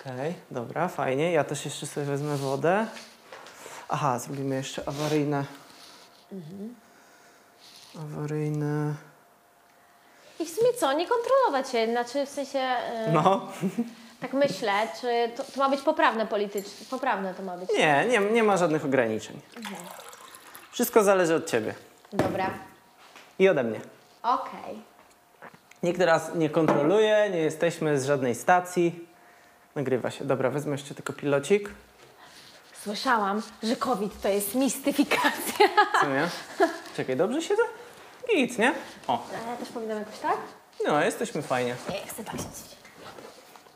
Okej, dobra, fajnie. Ja też jeszcze sobie wezmę wodę. Aha, zrobimy jeszcze awaryjne. Awaryjne. I w sumie co, nie kontrolować się, znaczy w sensie, e, No. tak myślę, czy to, to ma być poprawne politycznie, poprawne to ma być. Nie, nie, nie ma żadnych ograniczeń. Wszystko zależy od ciebie Dobra, i ode mnie. okej. Nikt teraz nie kontroluje, nie jesteśmy z żadnej stacji. Nagrywa się. Dobra, wezmę jeszcze tylko pilocik. Słyszałam, że COVID to jest mistyfikacja. Co nie? Czekaj, dobrze siedzę? Git, nie? O, ja też powinnam jakoś tak? no, jesteśmy fajnie. Nie, chcę tak siedzieć.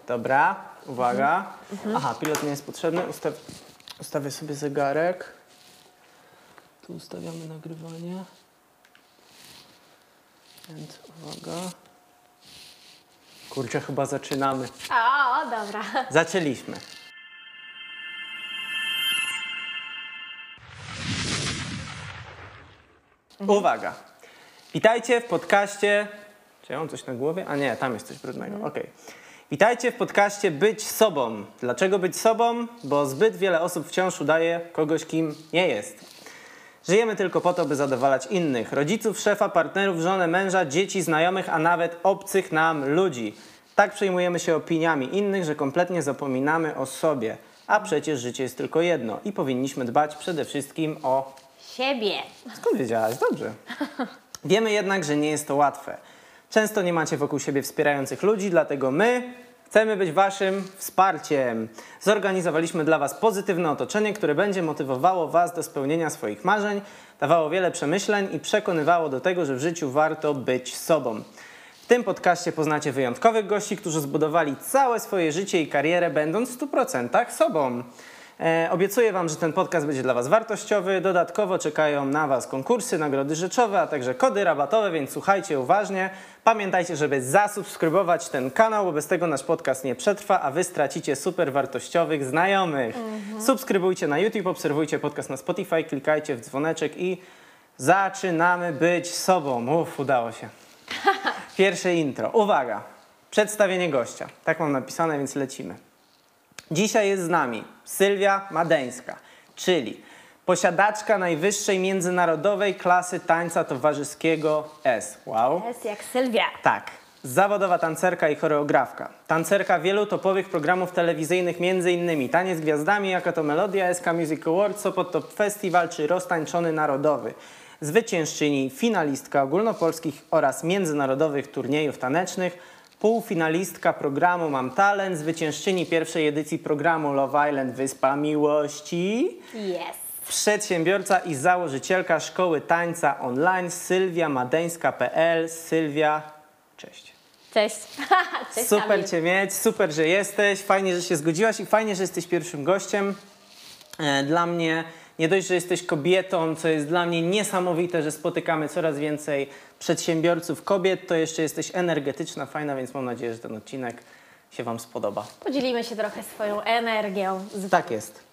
Dobra, uwaga. Aha, pilot nie jest potrzebny. Ustaw, ustawię sobie zegarek. Tu ustawiamy nagrywanie. Więc uwaga. Kurczę, chyba zaczynamy. O, dobra. Zaczęliśmy. Uwaga. Witajcie w podcaście. Czy ja mam coś na głowie? A nie, tam jest coś brudnego. Okej. Witajcie w podcaście Być Sobą. Dlaczego być sobą? Bo zbyt wiele osób wciąż udaje kogoś, kim nie jest. Żyjemy tylko po to, by zadowalać innych. Rodziców, szefa, partnerów, żonę, męża, dzieci, znajomych, a nawet obcych nam ludzi. Tak przejmujemy się opiniami innych, że kompletnie zapominamy o sobie. A przecież życie jest tylko jedno i powinniśmy dbać przede wszystkim o Siebie. Skąd wiedziałaś? Dobrze. Wiemy jednak, że nie jest to łatwe. Często nie macie wokół siebie wspierających ludzi, dlatego my chcemy być waszym wsparciem. Zorganizowaliśmy dla was pozytywne otoczenie, które będzie motywowało was do spełnienia swoich marzeń, dawało wiele przemyśleń i przekonywało do tego, że w życiu warto być sobą. W tym podcaście poznacie wyjątkowych gości, którzy zbudowali całe swoje życie i karierę, będąc w 100% sobą. E, obiecuję Wam, że ten podcast będzie dla Was wartościowy. Dodatkowo czekają na Was konkursy, nagrody rzeczowe, a także kody rabatowe, więc słuchajcie uważnie. Pamiętajcie, żeby zasubskrybować ten kanał, bo bez tego nasz podcast nie przetrwa, a Wy stracicie super wartościowych znajomych. Subskrybujcie na YouTube, obserwujcie podcast na Spotify, klikajcie w dzwoneczek i zaczynamy być sobą. Uff, udało się. Pierwsze intro. Uwaga, przedstawienie gościa. Tak mam napisane, więc lecimy. Dzisiaj jest z nami Sylwia Madeńska, czyli posiadaczka najwyższej międzynarodowej klasy tańca towarzyskiego S. Wow. Jest jak Sylwia. Tak. Zawodowa tancerka i choreografka. Tancerka wielu topowych programów telewizyjnych, m.in. Taniec z Gwiazdami, jaka to Melodia, SK Music Awards, Sopot Top Festival czy Roztańczony Narodowy. Zwyciężczyni, finalistka ogólnopolskich oraz międzynarodowych turniejów tanecznych, półfinalistka programu Mam Talent, zwyciężczyni pierwszej edycji programu Love Island Wyspa Miłości, Jest. przedsiębiorca i założycielka szkoły tańca online Sylwia Madeńska.pl. Sylwia, cześć. Cześć. Cześć Super Kamil. Cię mieć, super, że jesteś, fajnie, że się zgodziłaś i fajnie, że jesteś pierwszym gościem. E, Dla mnie nie dość, że jesteś kobietą, co jest dla mnie niesamowite, że spotykamy coraz więcej przedsiębiorców kobiet, to jeszcze jesteś energetyczna, fajna, więc mam nadzieję, że ten odcinek się Wam spodoba. Podzielimy się trochę swoją energią. Z... Tak jest.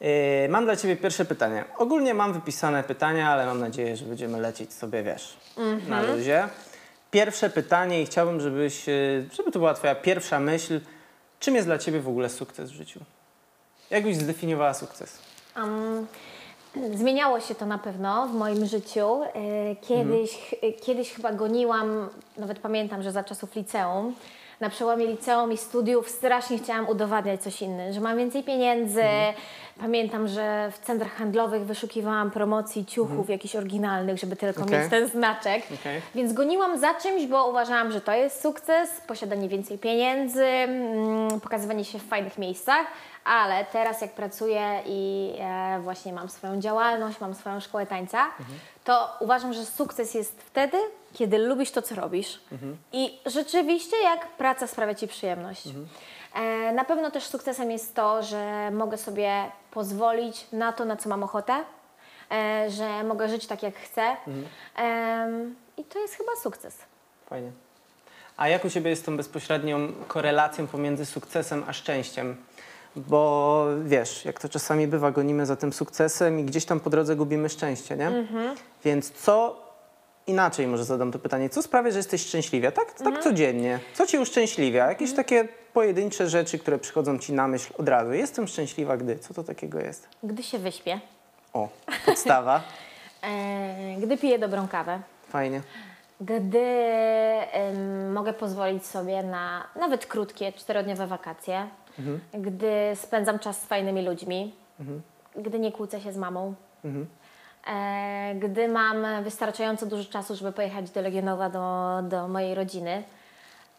Yy, mam dla Ciebie pierwsze pytanie. Ogólnie mam wypisane pytania, ale mam nadzieję, że będziemy lecieć sobie, wiesz, na luzie. Pierwsze pytanie i chciałbym, żebyś, yy, żeby to była Twoja pierwsza myśl. Czym jest dla Ciebie w ogóle sukces w życiu? Jak byś zdefiniowała sukces? Um, zmieniało się to na pewno w moim życiu. E, Kiedyś, e, kiedyś chyba goniłam, nawet pamiętam, że za czasów liceum, na przełomie liceum i studiów strasznie chciałam udowadniać coś innego, że mam więcej pieniędzy. Pamiętam, że w centrach handlowych wyszukiwałam promocji ciuchów jakichś oryginalnych, żeby tylko Okej. mieć ten znaczek. Okej. Więc goniłam za czymś, bo uważałam, że to jest sukces, posiadanie więcej pieniędzy, mm, pokazywanie się w fajnych miejscach, ale teraz jak pracuję i e, właśnie mam swoją działalność, mam swoją szkołę tańca, to uważam, że sukces jest wtedy, kiedy lubisz to, co robisz i rzeczywiście jak praca sprawia Ci przyjemność. E, na pewno też sukcesem jest to, że mogę sobie pozwolić na to, na co mam ochotę, e, że mogę żyć tak, jak chcę. Em, I to jest chyba sukces. Fajnie. A jak u Ciebie jest tą bezpośrednią korelacją pomiędzy sukcesem a szczęściem? Bo wiesz, jak to czasami bywa, gonimy za tym sukcesem i gdzieś tam po drodze gubimy szczęście, nie? Więc co inaczej może zadam to pytanie. Co sprawia, że jesteś szczęśliwa? Tak, Mhm. tak codziennie. Co cię uszczęśliwia? Jakieś takie pojedyncze rzeczy, które przychodzą ci na myśl od razu. Jestem szczęśliwa, gdy. Co to takiego jest? Gdy się wyśpię, O, podstawa. e, gdy piję dobrą kawę, Fajnie. gdy em, mogę pozwolić sobie na nawet krótkie, czterodniowe wakacje, gdy spędzam czas z fajnymi ludźmi, gdy nie kłócę się z mamą, e, gdy mam wystarczająco dużo czasu, żeby pojechać do Legionowa, do, do mojej rodziny,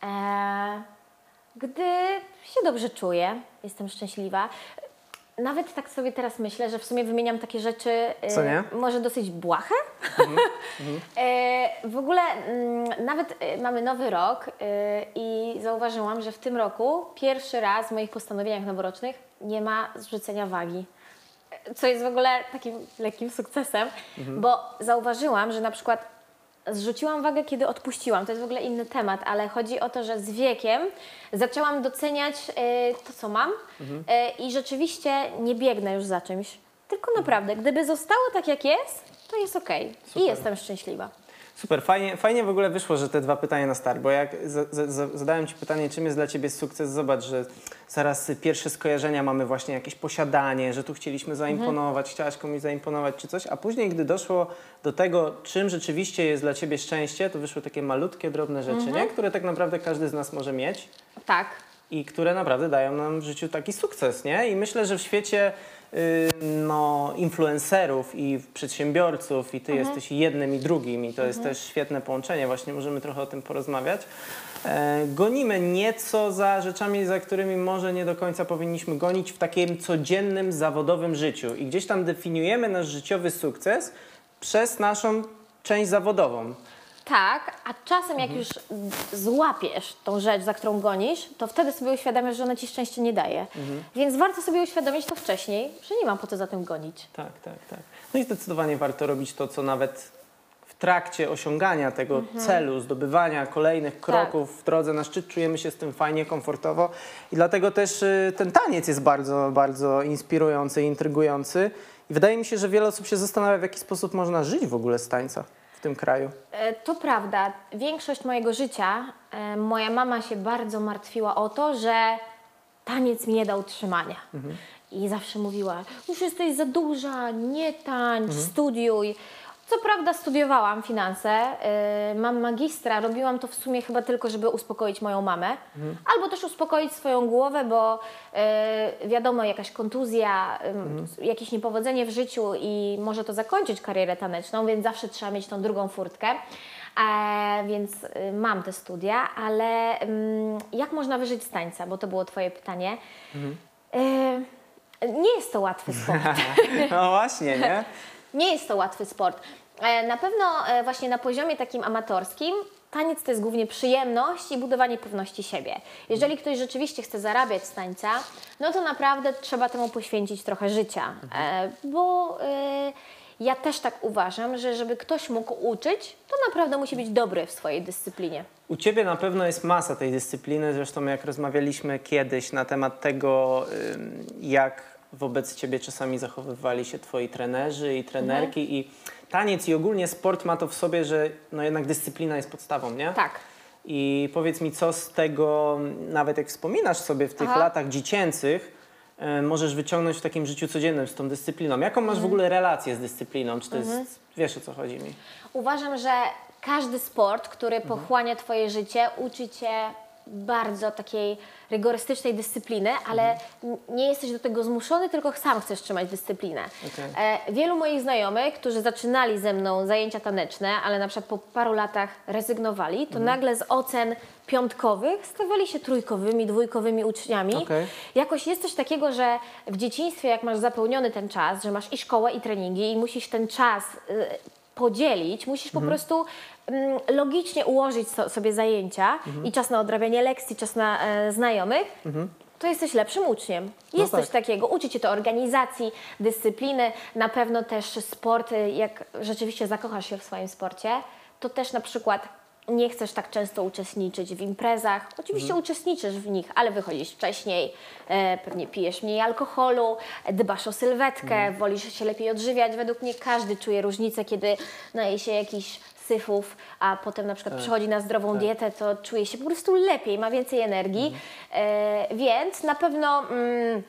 e, gdy się dobrze czuję, jestem szczęśliwa. Nawet tak sobie teraz myślę, że w sumie wymieniam takie rzeczy e, Co nie? może dosyć błahe. E, w ogóle mm, nawet e, mamy nowy rok i zauważyłam, że w tym roku pierwszy raz w moich postanowieniach noworocznych nie ma zrzucenia wagi. Co jest w ogóle takim lekkim sukcesem, bo zauważyłam, że na przykład zrzuciłam wagę, kiedy odpuściłam. To jest w ogóle inny temat, ale chodzi o to, że z wiekiem zaczęłam doceniać e, to, co mam e, i rzeczywiście nie biegnę już za czymś. Tylko naprawdę, gdyby zostało tak, jak jest, to jest okej. I jestem szczęśliwa. Super, fajnie, fajnie w ogóle wyszło, że te dwa pytania na start, bo jak za, za, za, zadałem Ci pytanie, czym jest dla Ciebie sukces, zobacz, że zaraz pierwsze skojarzenia mamy właśnie jakieś posiadanie, że tu chcieliśmy zaimponować, chciałaś komuś zaimponować czy coś, a później, gdy doszło do tego, czym rzeczywiście jest dla Ciebie szczęście, to wyszły takie malutkie, drobne rzeczy, nie? które tak naprawdę każdy z nas może mieć Tak. i które naprawdę dają nam w życiu taki sukces, nie? I myślę, że w świecie no, influencerów i przedsiębiorców i ty jesteś jednym i drugim i to jest też świetne połączenie, właśnie możemy trochę o tym porozmawiać. E, gonimy nieco za rzeczami, za którymi może nie do końca powinniśmy gonić w takim codziennym, zawodowym życiu i gdzieś tam definiujemy nasz życiowy sukces przez naszą część zawodową. Tak, a czasem jak już złapiesz tą rzecz, za którą gonisz, to wtedy sobie uświadamiasz, że ona ci szczęście nie daje. Więc warto sobie uświadomić to wcześniej, że nie ma po co za tym gonić. Tak, tak, tak. No i zdecydowanie warto robić to, co nawet w trakcie osiągania tego celu, zdobywania kolejnych kroków w drodze na szczyt, czujemy się z tym fajnie, komfortowo. I dlatego też y, ten taniec jest bardzo, bardzo inspirujący, intrygujący. I wydaje mi się, że wiele osób się zastanawia, w jaki sposób można żyć w ogóle z tańca w tym kraju. E, To prawda. Większość mojego życia e, moja mama się bardzo martwiła o to, że taniec mi nie da utrzymania. I zawsze mówiła, już jesteś za duża, nie tańcz, studiuj. Co prawda studiowałam finanse, e, mam magistra, robiłam to w sumie chyba tylko, żeby uspokoić moją mamę, albo też uspokoić swoją głowę, bo e, wiadomo, jakaś kontuzja, ym, jakieś niepowodzenie w życiu i może to zakończyć karierę taneczną, więc zawsze trzeba mieć tą drugą furtkę. E, więc y, mam te studia, ale jak można wyżyć z tańca, bo to było Twoje pytanie. E, nie jest to łatwy sport. No właśnie, nie? Nie jest to łatwy sport. E, Na pewno e, właśnie na poziomie takim amatorskim taniec to jest głównie przyjemność i budowanie pewności siebie. Jeżeli ktoś rzeczywiście chce zarabiać z tańca, no to naprawdę trzeba temu poświęcić trochę życia, e, bo ja też tak uważam, że żeby ktoś mógł uczyć, to naprawdę musi być dobry w swojej dyscyplinie. U Ciebie na pewno jest masa tej dyscypliny, zresztą jak rozmawialiśmy kiedyś na temat tego, jak wobec Ciebie czasami zachowywali się Twoi trenerzy i trenerki i taniec i ogólnie sport ma to w sobie, że no jednak dyscyplina jest podstawą, nie? Tak. I powiedz mi, co z tego, nawet jak wspominasz sobie w tych Aha. latach dziecięcych, y, możesz wyciągnąć w takim życiu codziennym z tą dyscypliną. Jaką masz w ogóle relację z dyscypliną? Czy to jest, wiesz o co chodzi mi? Uważam, że każdy sport, który pochłania Twoje życie, uczy Cię bardzo takiej rygorystycznej dyscypliny, ale n- nie jesteś do tego zmuszony, tylko sam chcesz trzymać dyscyplinę. Okej. E, wielu moich znajomych, którzy zaczynali ze mną zajęcia taneczne, ale na przykład po paru latach rezygnowali, to nagle z ocen piątkowych stawali się trójkowymi, dwójkowymi uczniami. Okej. Jakoś jest coś takiego, że w dzieciństwie, jak masz zapełniony ten czas, że masz i szkołę, i treningi, i musisz ten czas y, podzielić, musisz po prostu mm, logicznie ułożyć so, sobie zajęcia i czas na odrabianie lekcji, czas na e, znajomych. To jesteś lepszym uczniem. Jest tak. coś takiego. Uczy cię to organizacji, dyscypliny, na pewno też sport, y, jak rzeczywiście zakochasz się w swoim sporcie, to też na przykład nie chcesz tak często uczestniczyć w imprezach. Oczywiście uczestniczysz w nich, ale wychodzisz wcześniej, e, pewnie pijesz mniej alkoholu, dbasz o sylwetkę, wolisz się lepiej odżywiać. Według mnie każdy czuje różnicę, kiedy naje się jakichś syfów, a potem na przykład przychodzi na zdrową dietę, to czuje się po prostu lepiej, ma więcej energii. E, więc na pewno. Mm,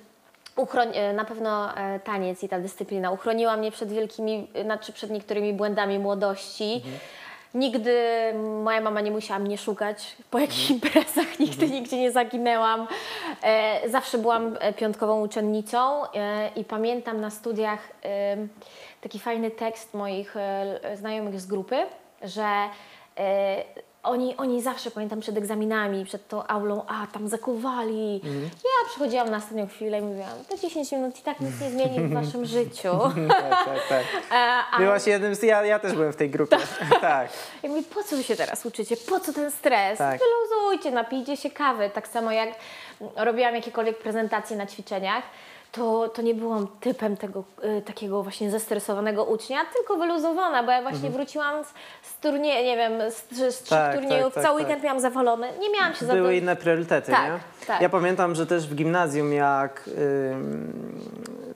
Uchroń, e, na pewno e, taniec i ta dyscyplina uchroniła mnie przed wielkimi, znaczy przed niektórymi błędami młodości. Nigdy moja mama nie musiała mnie szukać. Po jakichś imprezach, nigdy nigdzie nie zaginęłam. E, zawsze byłam e, piątkową uczennicą e, i pamiętam na studiach taki fajny tekst moich znajomych z grupy, że oni, oni zawsze, pamiętam, przed egzaminami, przed tą aulą, a tam zakuwali. Ja przychodziłam na ostatnią chwilę i mówiłam, to 10 minut i tak nic nie zmieni w waszym życiu. tak, tak, tak. E, a Byłaś jednym z... Ja, ja też byłem w tej grupie. tak. ja mówię, po co wy się teraz uczycie? Po co ten stres? Tak. Wyluzujcie, napijcie się kawy. Tak samo jak robiłam jakiekolwiek prezentacje na ćwiczeniach, to, to nie byłam typem tego y, takiego właśnie zestresowanego ucznia, tylko wyluzowana, bo ja właśnie wróciłam z, z turnieju, nie wiem, z, z trzech Mhm. Tak, turniejów, tak, tak, cały tak. weekend miałam zawalony, nie miałam się za Były inne priorytety, Tak, nie? tak. Ja pamiętam, że też w gimnazjum jak...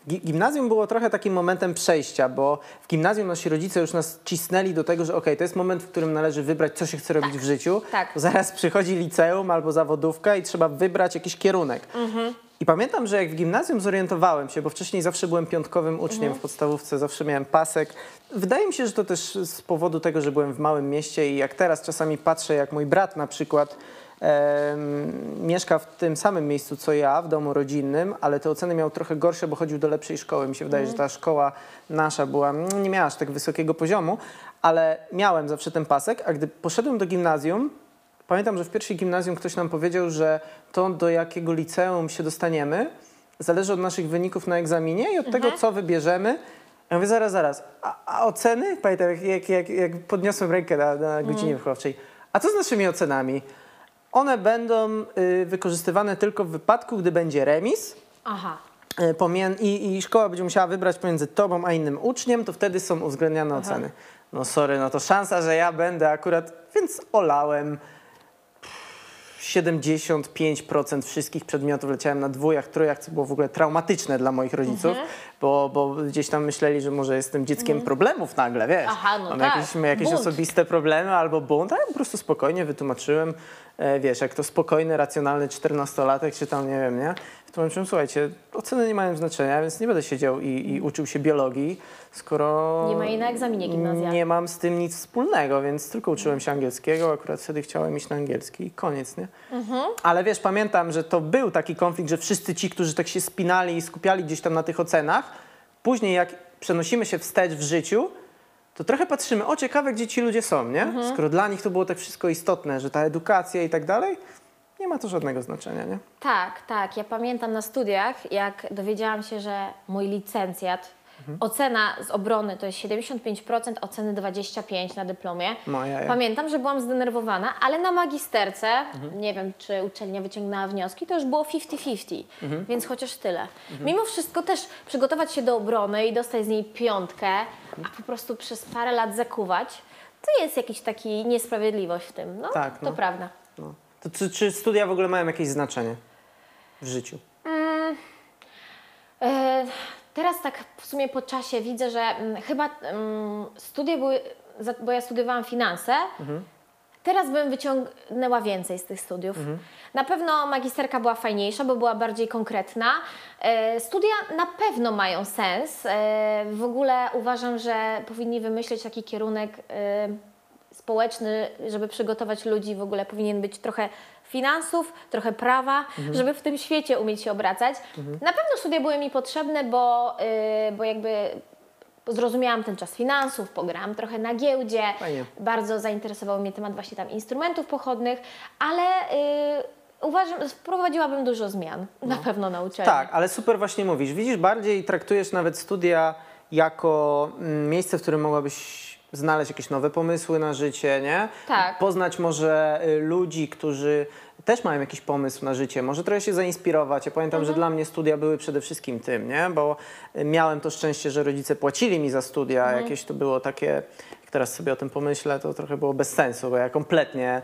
Gimnazjum było trochę takim momentem przejścia, bo w gimnazjum nasi rodzice już nas cisnęli do tego, że okej, to jest moment, w którym należy wybrać, co się chce robić w życiu. tak. Zaraz przychodzi liceum albo zawodówka i trzeba wybrać jakiś kierunek. Mhm. I pamiętam, że jak w gimnazjum zorientowałem się, bo wcześniej zawsze byłem piątkowym uczniem Mhm. w podstawówce, zawsze miałem pasek. Wydaje mi się, że to też z powodu tego, że byłem w małym mieście i jak teraz czasami patrzę, jak mój brat na przykład em, mieszka w tym samym miejscu co ja, w domu rodzinnym, ale te oceny miał trochę gorsze, bo chodził do lepszej szkoły. Mi się wydaje, że ta szkoła nasza była, mm, nie miała aż tak wysokiego poziomu, ale miałem zawsze ten pasek, a gdy poszedłem do gimnazjum, Pamiętam, że w pierwszej gimnazjum ktoś nam powiedział, że to do jakiego liceum się dostaniemy zależy od naszych wyników na egzaminie i od tego, co wybierzemy. Ja mówię, zaraz, zaraz, a, a oceny? Pamiętam, jak, jak, jak, jak podniosłem rękę na, na godzinie wychowawczej. A co z naszymi ocenami? One będą y, wykorzystywane tylko w wypadku, gdy będzie remis, Aha. y, i, i szkoła będzie musiała wybrać pomiędzy tobą a innym uczniem, to wtedy są uwzględniane oceny. No sorry, no to szansa, że ja będę akurat, więc olałem. 75% wszystkich przedmiotów leciałem na dwójach, trójach, co było w ogóle traumatyczne dla moich rodziców, Mhm. bo, bo gdzieś tam myśleli, że może jestem dzieckiem problemów nagle, wiesz. Aha, no Mam tak. jakieś, jakieś Bunt. osobiste problemy albo bunt, a ja po prostu spokojnie wytłumaczyłem, e, wiesz, jak to spokojny, racjonalny czternastolatek, czy tam, nie wiem, nie? Wytłumaczyłem, słuchajcie, oceny nie mają znaczenia, więc nie będę siedział i, i uczył się biologii, skoro... Nie ma jej na egzaminie gimnazjalnym. Nie mam z tym nic wspólnego, więc tylko uczyłem się angielskiego, akurat wtedy chciałem iść na angielski i koniec, nie? Ale wiesz, pamiętam, że to był taki konflikt, że wszyscy ci, którzy tak się spinali i skupiali gdzieś tam na tych ocenach, później jak przenosimy się wstecz w życiu, to trochę patrzymy, o ciekawe, gdzie ci ludzie są, nie? Skoro dla nich to było tak wszystko istotne, że ta edukacja i tak dalej, nie ma to żadnego znaczenia, nie? Tak, tak. Ja pamiętam na studiach, jak dowiedziałam się, że mój licencjat, Mhm. ocena z obrony to jest 75%, oceny 25% na dyplomie. No, ja, ja. Pamiętam, że byłam zdenerwowana, ale na magisterce, Mhm. nie wiem czy uczelnia wyciągnęła wnioski, to już było 50-50, Mhm. więc chociaż tyle. Mimo wszystko też przygotować się do obrony i dostać z niej piątkę, a po prostu przez parę lat zakuwać, to jest jakiś taki niesprawiedliwość w tym. No, Tak, to no. prawda. No. To czy, czy studia w ogóle mają jakieś znaczenie w życiu? E, Teraz tak w sumie po czasie widzę, że mm, chyba mm, studia były, za- bo ja studiowałam finanse, teraz bym wyciągnęła więcej z tych studiów. Na pewno magisterka była fajniejsza, bo była bardziej konkretna. E, Studia na pewno mają sens. E, W ogóle uważam, że powinni wymyślić taki kierunek e, społeczny, żeby przygotować ludzi, w ogóle powinien być trochę finansów, trochę prawa, żeby w tym świecie umieć się obracać. Na pewno studia były mi potrzebne, bo, y, bo jakby zrozumiałam ten czas finansów, pograłam trochę na giełdzie, Fajnie. bardzo zainteresował mnie temat właśnie tam instrumentów pochodnych, ale y, uważam, wprowadziłabym dużo zmian na pewno na uczelni. Tak, ale super właśnie mówisz. Widzisz, bardziej traktujesz nawet studia jako mm, miejsce, w którym mogłabyś znaleźć jakieś nowe pomysły na życie, nie? Tak. Poznać może y, ludzi, którzy też mają jakiś pomysł na życie, może trochę się zainspirować. Ja pamiętam, że dla mnie studia były przede wszystkim tym, nie? Bo y, miałem to szczęście, że rodzice płacili mi za studia. Jakieś to było takie, teraz sobie o tym pomyślę, to trochę było bez sensu, bo ja kompletnie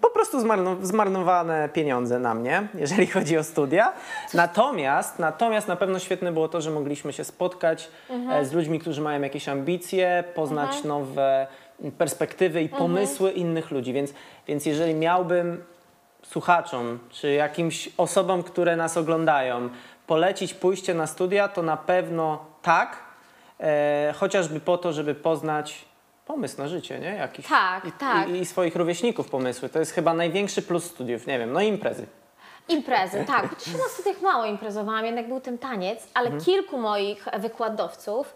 po prostu zmarno- zmarnowane pieniądze na mnie, jeżeli chodzi o studia. Natomiast, natomiast na pewno świetne było to, że mogliśmy się spotkać e, z ludźmi, którzy mają jakieś ambicje, poznać nowe perspektywy i Mhm. pomysły innych ludzi. Więc, więc jeżeli miałbym słuchaczom czy jakimś osobom, które nas oglądają, polecić pójście na studia, to na pewno tak, e, chociażby po to, żeby poznać pomysł na życie, nie? Jakiś. Tak, I, tak. I, I swoich rówieśników pomysły. To jest chyba największy plus studiów, nie wiem, no i imprezy. Imprezy, tak. Chociaż na studiach mało imprezowałam, jednak był ten taniec, ale Mhm. kilku moich wykładowców,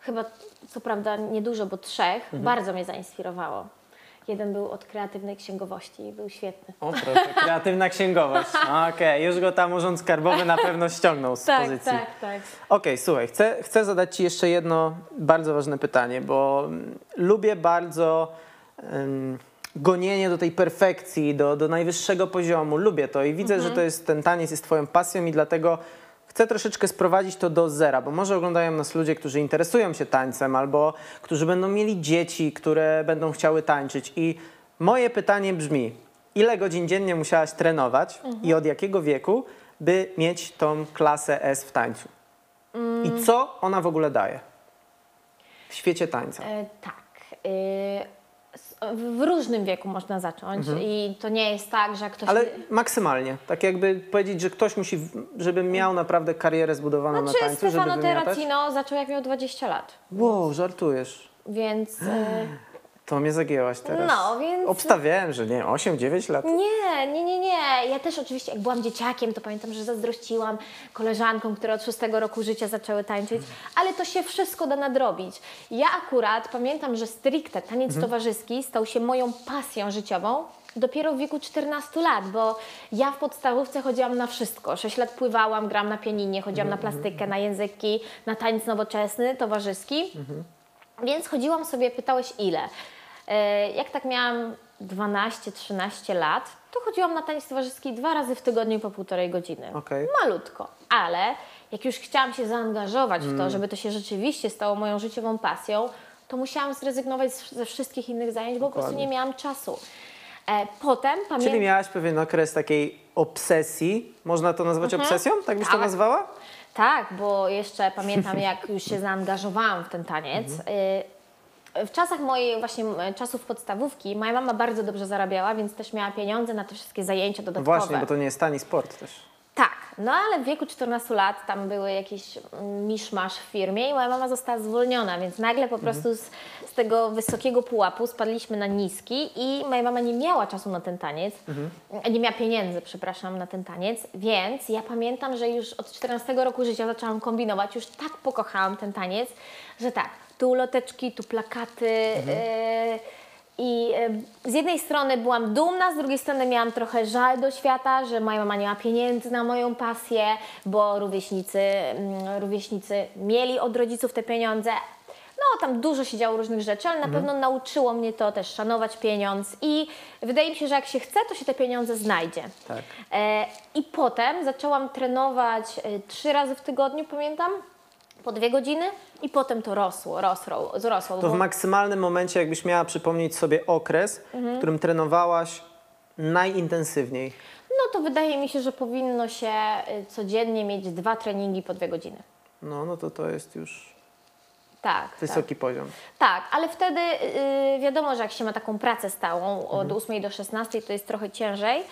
chyba co prawda niedużo, bo trzech, Mhm. bardzo mnie zainspirowało. Jeden był od kreatywnej księgowości i był świetny. O proszę, kreatywna księgowość. Okej, już go tam urząd skarbowy na pewno ściągnął z pozycji. tak, tak. Okej, słuchaj, chcę, chcę zadać Ci jeszcze jedno bardzo ważne pytanie, bo mm, lubię bardzo em, gonienie do tej perfekcji, do, do najwyższego poziomu. Lubię to i widzę, że to jest ten taniec jest Twoją pasją i dlatego chcę troszeczkę sprowadzić to do zera, bo może oglądają nas ludzie, którzy interesują się tańcem albo którzy będą mieli dzieci, które będą chciały tańczyć i moje pytanie brzmi, ile godzin dziennie musiałaś trenować i od jakiego wieku, by mieć tą klasę S w tańcu? I co ona w ogóle daje w świecie tańca? E, tak. E, w różnym wieku można zacząć i to nie jest tak, że ktoś... Mhm. Ale maksymalnie. Tak jakby powiedzieć, że ktoś musi, żeby miał naprawdę karierę zbudowaną Znaczy na tańcu, Stefano żeby wymiatać. Terracino zaczął jak miał 20 lat, Wow, żartujesz. więc... E, To mnie zagięłaś teraz. No, więc- Obstawiałem, że nie, 8-9 lat. Nie, nie, nie, nie. Ja też oczywiście, jak byłam dzieciakiem, to pamiętam, że zazdrościłam koleżankom, które od szóstego roku życia zaczęły tańczyć, ale to się wszystko da nadrobić. Ja akurat pamiętam, że stricte taniec towarzyski stał się moją pasją życiową dopiero w wieku 14 lat, bo ja w podstawówce chodziłam na wszystko. 6 lat pływałam, grałam na pianinie, chodziłam na plastykę, na języki, na taniec nowoczesny, towarzyski. Więc chodziłam sobie, pytałeś ile. E, Jak tak miałam 12-13 lat, to chodziłam na taniec towarzyski dwa razy w tygodniu po półtorej godziny. Okej. Malutko. Ale jak już chciałam się zaangażować w Mm. to, żeby to się rzeczywiście stało moją życiową pasją, to musiałam zrezygnować ze wszystkich innych zajęć, bo po prostu Dokładnie. nie miałam czasu. E, Potem Czyli pamiętam... miałaś pewien okres takiej obsesji. Można to nazwać obsesją? Tak byś to Tak. nazwała? Tak, bo jeszcze pamiętam, jak już się zaangażowałam w ten taniec. Y, W czasach mojej właśnie czasów podstawówki moja mama bardzo dobrze zarabiała, więc też miała pieniądze na te wszystkie zajęcia No dodatkowe. właśnie, bo to nie jest tani sport też. Tak, no ale w wieku 14 lat tam były jakieś mm, miszmasz w firmie i moja mama została zwolniona, więc nagle po prostu z, z tego wysokiego pułapu spadliśmy na niski i moja mama nie miała czasu na ten taniec, nie miała pieniędzy, przepraszam, na ten taniec, więc ja pamiętam, że już od 14 roku życia zaczęłam kombinować, już tak pokochałam ten taniec, że tak, tu loteczki, tu plakaty, y, i e, z jednej strony byłam dumna, z drugiej strony miałam trochę żal do świata, że moja mama nie ma pieniędzy na moją pasję, bo rówieśnicy, mm, rówieśnicy mieli od rodziców te pieniądze. No, tam dużo się działo różnych rzeczy, ale na pewno nauczyło mnie to też szanować pieniądz i wydaje mi się, że jak się chce, to się te pieniądze znajdzie. Tak. E, I potem zaczęłam trenować e, trzy razy w tygodniu, pamiętam, po dwie godziny i potem to rosło, rosło, wzrosło. To w maksymalnym momencie, jakbyś miała przypomnieć sobie okres, Mhm. w którym trenowałaś najintensywniej. No to wydaje mi się, że powinno się y, codziennie mieć dwa treningi po dwie godziny. No, no to to jest już Tak, wysoki poziom. tak. Tak, ale wtedy y, wiadomo, że jak się ma taką pracę stałą od 8 do 16, to jest trochę ciężej,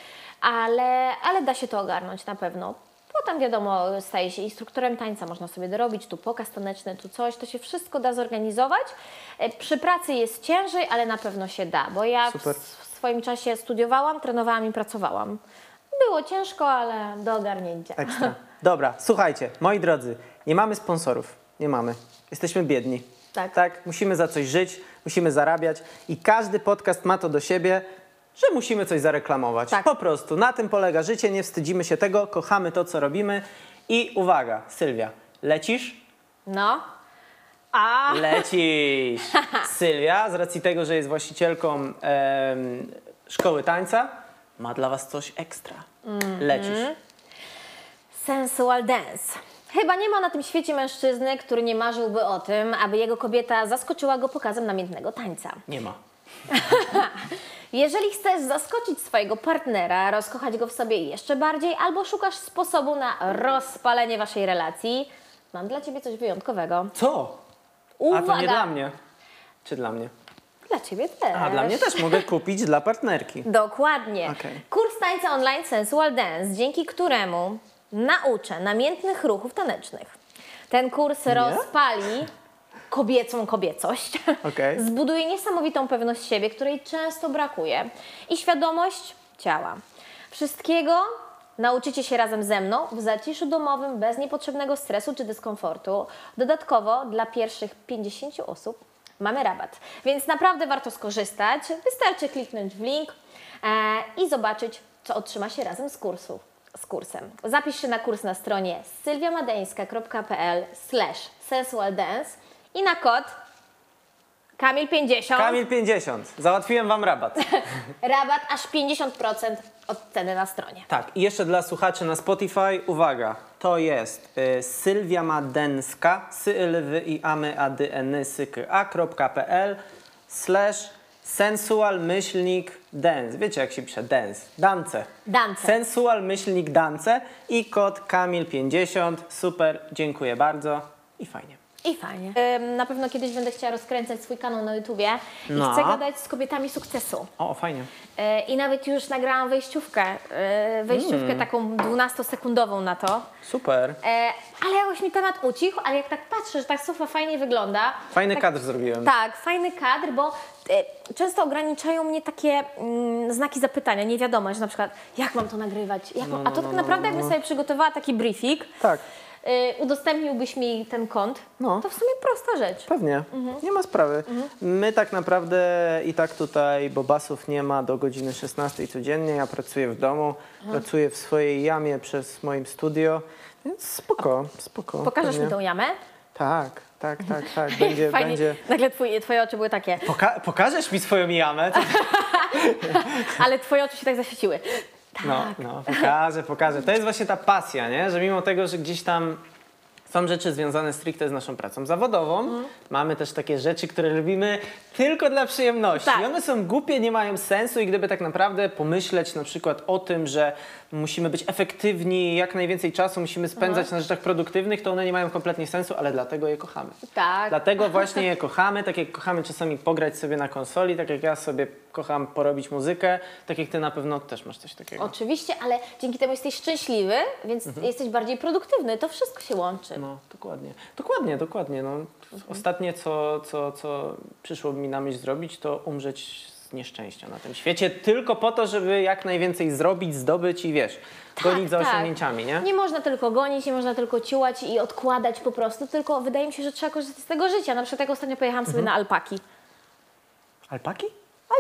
ale, ale da się to ogarnąć na pewno. Potem wiadomo, staje się instruktorem tańca, można sobie dorobić, tu pokaz taneczny, tu coś, to się wszystko da zorganizować. E, Przy pracy jest ciężej, ale na pewno się da, bo ja w, w swoim czasie studiowałam, trenowałam i pracowałam. Było ciężko, ale do ogarnięcia. Ekstra. Dobra, słuchajcie, moi drodzy, nie mamy sponsorów. Nie mamy. Jesteśmy biedni. Tak. Tak, musimy za coś żyć, musimy zarabiać i każdy podcast ma to do siebie, że musimy coś zareklamować. Tak. Po prostu. Na tym polega życie, nie wstydzimy się tego, kochamy to, co robimy. I uwaga, Sylwia, lecisz? No. A. Lecisz! Sylwia, z racji tego, że jest właścicielką em, szkoły tańca, ma dla Was coś ekstra. Mhm. Lecisz. Sensual dance. Chyba nie ma na tym świecie mężczyzny, który nie marzyłby o tym, aby jego kobieta zaskoczyła go pokazem namiętnego tańca. Nie ma. Jeżeli chcesz zaskoczyć swojego partnera, rozkochać go w sobie jeszcze bardziej, albo szukasz sposobu na rozpalenie waszej relacji, mam dla ciebie coś wyjątkowego. Co? Uwaga! A to nie dla mnie. Czy dla mnie? Dla ciebie też. A dla mnie też mogę kupić dla partnerki. Dokładnie. Okej. Kurs tańca online Sensual Dance, dzięki któremu nauczę namiętnych ruchów tanecznych. Ten kurs rozpali kobiecą kobiecość, Okej. zbuduje niesamowitą pewność siebie, której często brakuje i świadomość ciała. Wszystkiego nauczycie się razem ze mną w zaciszu domowym, bez niepotrzebnego stresu czy dyskomfortu. Dodatkowo dla pierwszych 50 osób mamy rabat, więc naprawdę warto skorzystać. Wystarczy kliknąć w link e, i zobaczyć, co otrzyma się razem z kursu. Z kursem. Zapisz się na kurs na stronie sylwiamadeńska.pl slash sensualdance i na kod Kamil50 Kamil 50. Załatwiłem wam rabat. rabat aż 50% od ceny na stronie. Tak, i jeszcze dla słuchaczy na Spotify, uwaga, to jest y, Sylwia Madenska, sylwy i amy ady eny syky a.pl slash sensual myślnik dance. Wiecie jak się pisze dance? Dance. Dance. Sensual myślnik dance i kod Kamil50. Super, dziękuję bardzo i fajnie. I fajnie. Ym, Na pewno kiedyś będę chciała rozkręcać swój kanał na YouTubie i No. chcę gadać z kobietami sukcesu. O, fajnie. Yy, I nawet już nagrałam wejściówkę, yy, wejściówkę Mm. taką 12-sekundową na to. Super. E, ale jakoś mi temat ucichł, ale jak tak patrzę, że ta sofa fajnie wygląda. Fajny tak, kadr zrobiłem. Tak, fajny kadr, bo e, często ograniczają mnie takie mm, znaki zapytania, nie wiadomo, że na przykład jak mam to nagrywać, jak mam, a to tak naprawdę jakbym sobie przygotowała taki briefing, Tak. E, udostępniłbyś mi ten kont, No. to w sumie prosta rzecz. Pewnie, nie ma sprawy. My tak naprawdę i tak tutaj bobasów nie ma do godziny 16 codziennie. Ja pracuję w domu, pracuję w swojej jamie przez moim studio, więc spoko, spoko. Pokażesz pewnie. mi tą jamę? Tak, tak, tak, tak. Będzie, Fajnie, będzie. nagle twój, twoje oczy były takie, Poka- pokażesz mi swoją jamę? To... ale twoje oczy się tak zaświeciły. No, no, pokażę, pokażę. To jest właśnie ta pasja, nie? Że mimo tego, że gdzieś tam są rzeczy związane stricte z naszą pracą zawodową, Mhm. mamy też takie rzeczy, które robimy tylko dla przyjemności. Tak. I one są głupie, nie mają sensu i gdyby tak naprawdę pomyśleć na przykład o tym, że musimy być efektywni, jak najwięcej czasu musimy spędzać Mhm. na rzeczach produktywnych, to one nie mają kompletnie sensu, ale dlatego je kochamy. Tak. Dlatego właśnie je kochamy, tak jak kochamy czasami pograć sobie na konsoli, tak jak ja sobie kocham porobić muzykę, tak jak ty na pewno też masz coś takiego. Oczywiście, ale dzięki temu jesteś szczęśliwy, więc jesteś bardziej produktywny. To wszystko się łączy. No, dokładnie. Dokładnie, dokładnie. No. Ostatnie, co, co, co przyszło mi na myśl zrobić, to umrzeć z nieszczęścia na tym świecie, tylko po to, żeby jak najwięcej zrobić, zdobyć i wiesz, gonić za osiągnięciami, nie? Tak, Nie można tylko gonić, nie można tylko ciułać i odkładać po prostu, tylko wydaje mi się, że trzeba korzystać z tego życia. Na przykład jak ostatnio pojechałam Mhm. sobie na alpaki. Alpaki?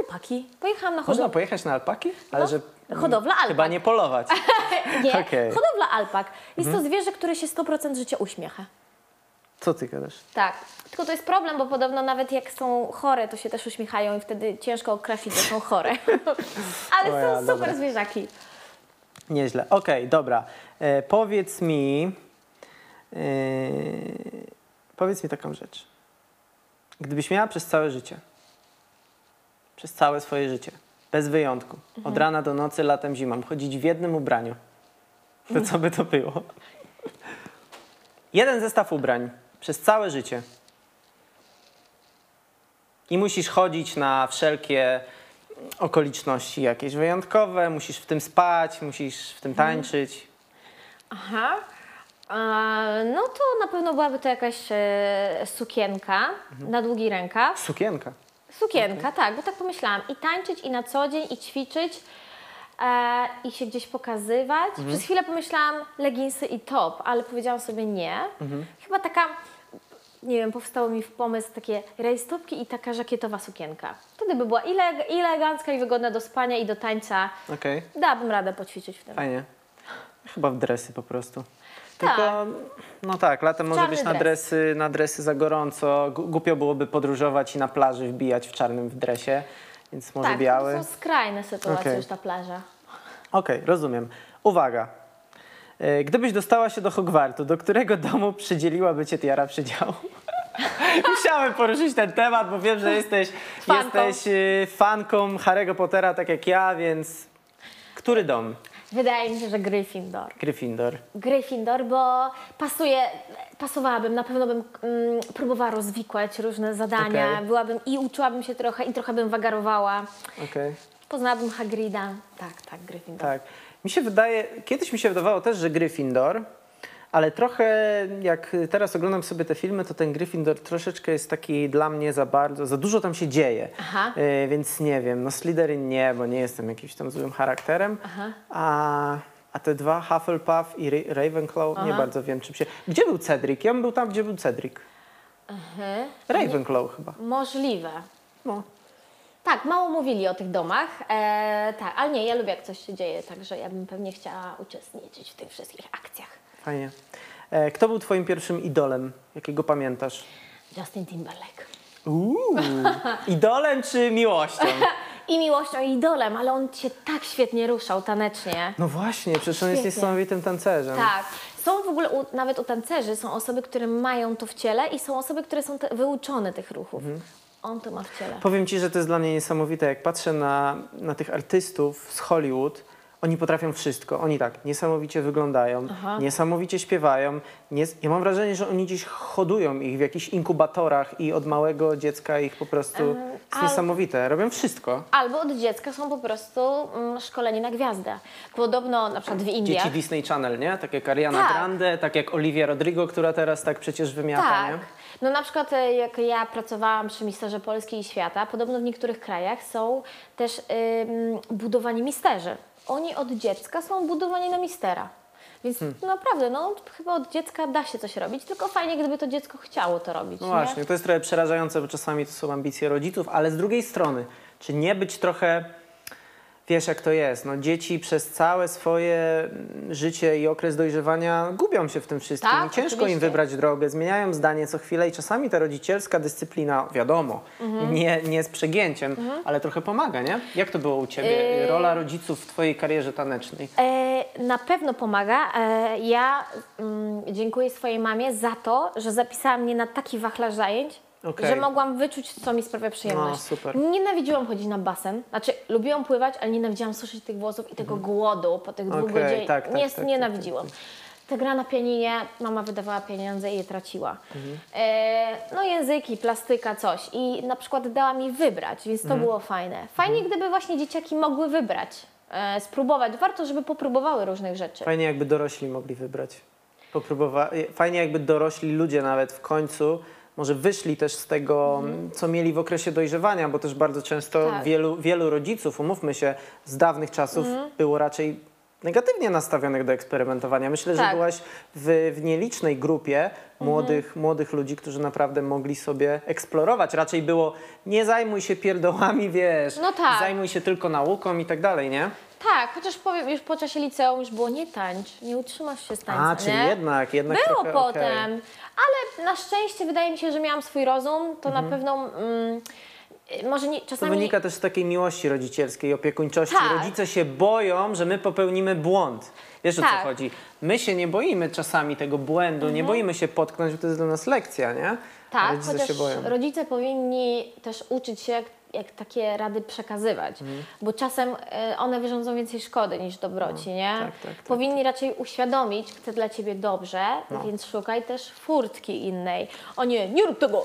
Alpaki. Pojechałam na Można hodowlę. pojechać na alpaki? Ale No, że hodowla alpak. chyba nie polować. Nie. Mhm. hodowla alpak. Jest to zwierzę, które się 100% życia uśmiecha. Co ty gadasz? Tak. Tylko to jest problem, bo podobno nawet jak są chore, to się też uśmiechają i wtedy ciężko określić, że są chore. Ale O są ja, super dobra. zwierzaki. Nieźle. Okej, dobra. E, powiedz mi. E, powiedz mi taką rzecz. Gdybyś miała przez całe życie, przez całe swoje życie, bez wyjątku, od rana do nocy, latem, zimą, chodzić w jednym ubraniu, to co by to było? Jeden zestaw ubrań przez całe życie. I musisz chodzić na wszelkie okoliczności jakieś wyjątkowe, musisz w tym spać, musisz w tym tańczyć. Aha. E, no to na pewno byłaby to jakaś e, sukienka na długi rękaw. Sukienka. Sukienka, tak, bo tak pomyślałam. I tańczyć, i na co dzień, i ćwiczyć, e, i się gdzieś pokazywać. Przez chwilę pomyślałam leginsy i top, ale powiedziałam sobie nie. Chyba taka, nie wiem, powstało mi w pomysł takie rajstopki i taka żakietowa sukienka. Wtedy by była i, leg- i elegancka, i wygodna do spania, i do tańca. Okej, Dałabym radę poćwiczyć w tym. fajnie. Chyba w dresy po prostu. Tak. Tylko, no tak, latem może Czarny być na dres. dresy, na dresy za gorąco. Gu- Głupio byłoby podróżować i na plaży wbijać w czarnym w dresie, więc może tak, biały. to są skrajne sytuacje Okej. już ta plaża. Okej, rozumiem. Uwaga. E, Gdybyś dostała się do Hogwartu, do którego domu przydzieliłaby cię tiara przydziału? Musiałem poruszyć ten temat, bo wiem, że jesteś Fanką. jesteś y, fanką Harry'ego Pottera, tak jak ja, więc Który dom? Wydaje mi się, że Gryffindor. Gryffindor. Gryffindor, bo pasuje, pasowałabym, na pewno bym mm, próbowała rozwikłać różne zadania, Okej. byłabym i uczyłabym się trochę i trochę bym wagarowała. Okej. Poznałabym Hagrida. Tak, tak, Gryffindor. Tak. Mi się wydaje, kiedyś mi się wydawało też, że Gryffindor, ale trochę jak teraz oglądam sobie te filmy, to ten Gryffindor troszeczkę jest taki dla mnie za bardzo, za dużo tam się dzieje. Y, więc nie wiem, no Slytherin nie, bo nie jestem jakimś tam złym charakterem. Aha. A, a te dwa, Hufflepuff i Ra- Ravenclaw, nie Aha. bardzo wiem czym się... Gdzie był Cedric? Ja bym był tam, gdzie był Cedric. Ravenclaw chyba. Możliwe. No. Tak, mało mówili o tych domach, e, tak, ale nie, ja lubię jak coś się dzieje, także ja bym pewnie chciała uczestniczyć w tych wszystkich akcjach. Fajnie. E, kto był twoim pierwszym idolem, jakiego pamiętasz? Justin Timberlake. Uuu, idolem czy miłością? I miłością, i idolem, ale on się tak świetnie ruszał tanecznie. No właśnie, przecież on jest Świetnie. niesamowitym tancerzem. Tak. Są w ogóle, u, nawet u tancerzy, są osoby, które mają to w ciele i są osoby, które są te, wyuczone tych ruchów. On to ma w ciele. Powiem ci, że to jest dla mnie niesamowite. Jak patrzę na, na tych artystów z Hollywood, oni potrafią wszystko. Oni tak niesamowicie wyglądają, Aha. niesamowicie śpiewają. Nie, ja mam wrażenie, że oni gdzieś hodują ich w jakichś inkubatorach i od małego dziecka ich po prostu... Em, jest niesamowite. Robią wszystko. Albo od dziecka są po prostu mm, szkoleni na gwiazdę. Podobno na przykład w Indiach. Dzieci Disney Channel, nie? Tak jak Ariana Tak. Grande, tak jak Olivia Rodrigo, która teraz tak przecież wymiata, Tak. nie? No na przykład e, jak ja pracowałam przy Misterze Polski i Świata, podobno w niektórych krajach są też ym, budowani misterzy. Oni od dziecka są budowani na mistera. Więc Hmm. naprawdę, no chyba od dziecka da się coś robić, tylko fajnie, gdyby to dziecko chciało to robić. No nie? właśnie, to jest trochę przerażające, bo czasami to są ambicje rodziców, ale z drugiej strony, czy nie być trochę, wiesz jak to jest, no dzieci przez całe swoje mm, życie i okres dojrzewania gubią się w tym wszystkim Tak, ciężko im oczywiście. wybrać drogę, zmieniają zdanie co chwilę i czasami ta rodzicielska dyscyplina, wiadomo, Mhm. nie, nie z przegięciem, ale trochę pomaga, nie? Jak to było u Ciebie, Yy. rola rodziców w Twojej karierze tanecznej? E, na pewno pomaga. E, ja mm, dziękuję swojej mamie za to, że zapisała mnie na taki wachlarz zajęć, Okej. że mogłam wyczuć, co mi sprawia przyjemność. No, super. Nienawidziłam chodzić na basen. Znaczy, lubiłam pływać, ale nienawidziłam suszyć tych włosów i tego głodu po tych dwóch Mhm. Okej, godzinach. tak, tak, Nie, tak, tak, nienawidziłam. Ta gra na pianinie, mama wydawała pieniądze i je traciła. Mhm. E, no języki, plastyka, coś. I na przykład dała mi wybrać, więc to Mhm. było fajne. Fajnie, gdyby właśnie dzieciaki mogły wybrać, e, spróbować. Warto, żeby popróbowały różnych rzeczy. Fajnie jakby dorośli mogli wybrać. Popróbowa- Fajnie jakby dorośli ludzie nawet w końcu może wyszli też z tego, co mieli w okresie dojrzewania, bo też bardzo często Mhm. Tak. wielu, wielu rodziców, umówmy się, z dawnych czasów Mhm. było raczej negatywnie nastawionych do eksperymentowania. Myślę, że Tak. byłaś w, w nielicznej grupie Mhm. młodych, młodych ludzi, którzy naprawdę mogli sobie eksplorować. Raczej było nie zajmuj się pierdołami, wiesz, No tak. zajmuj się tylko nauką i tak dalej, nie? Tak, chociaż powiem, już po czasie liceum już było nie tańcz, nie utrzymasz się z tańca, A, czyli nie? jednak, jednak Było trochę, potem, okej. ale na szczęście wydaje mi się, że miałam swój rozum, to na pewno mm, może nie, To czasami... wynika też z takiej miłości rodzicielskiej, opiekuńczości. Tak. Rodzice się boją, że my popełnimy błąd. Wiesz o co Tak. chodzi? My się nie boimy czasami tego błędu, nie boimy się potknąć, bo to jest dla nas lekcja, nie? A Tak, rodzice chociaż się boją. rodzice powinni też uczyć się, jak, takie rady przekazywać, Mhm. bo czasem y, one wyrządzą więcej szkody niż dobroci, nie? tak, tak, tak, powinni raczej uświadomić, chcę dla Ciebie dobrze, No. więc szukaj też furtki innej. O nie, nie rób tego!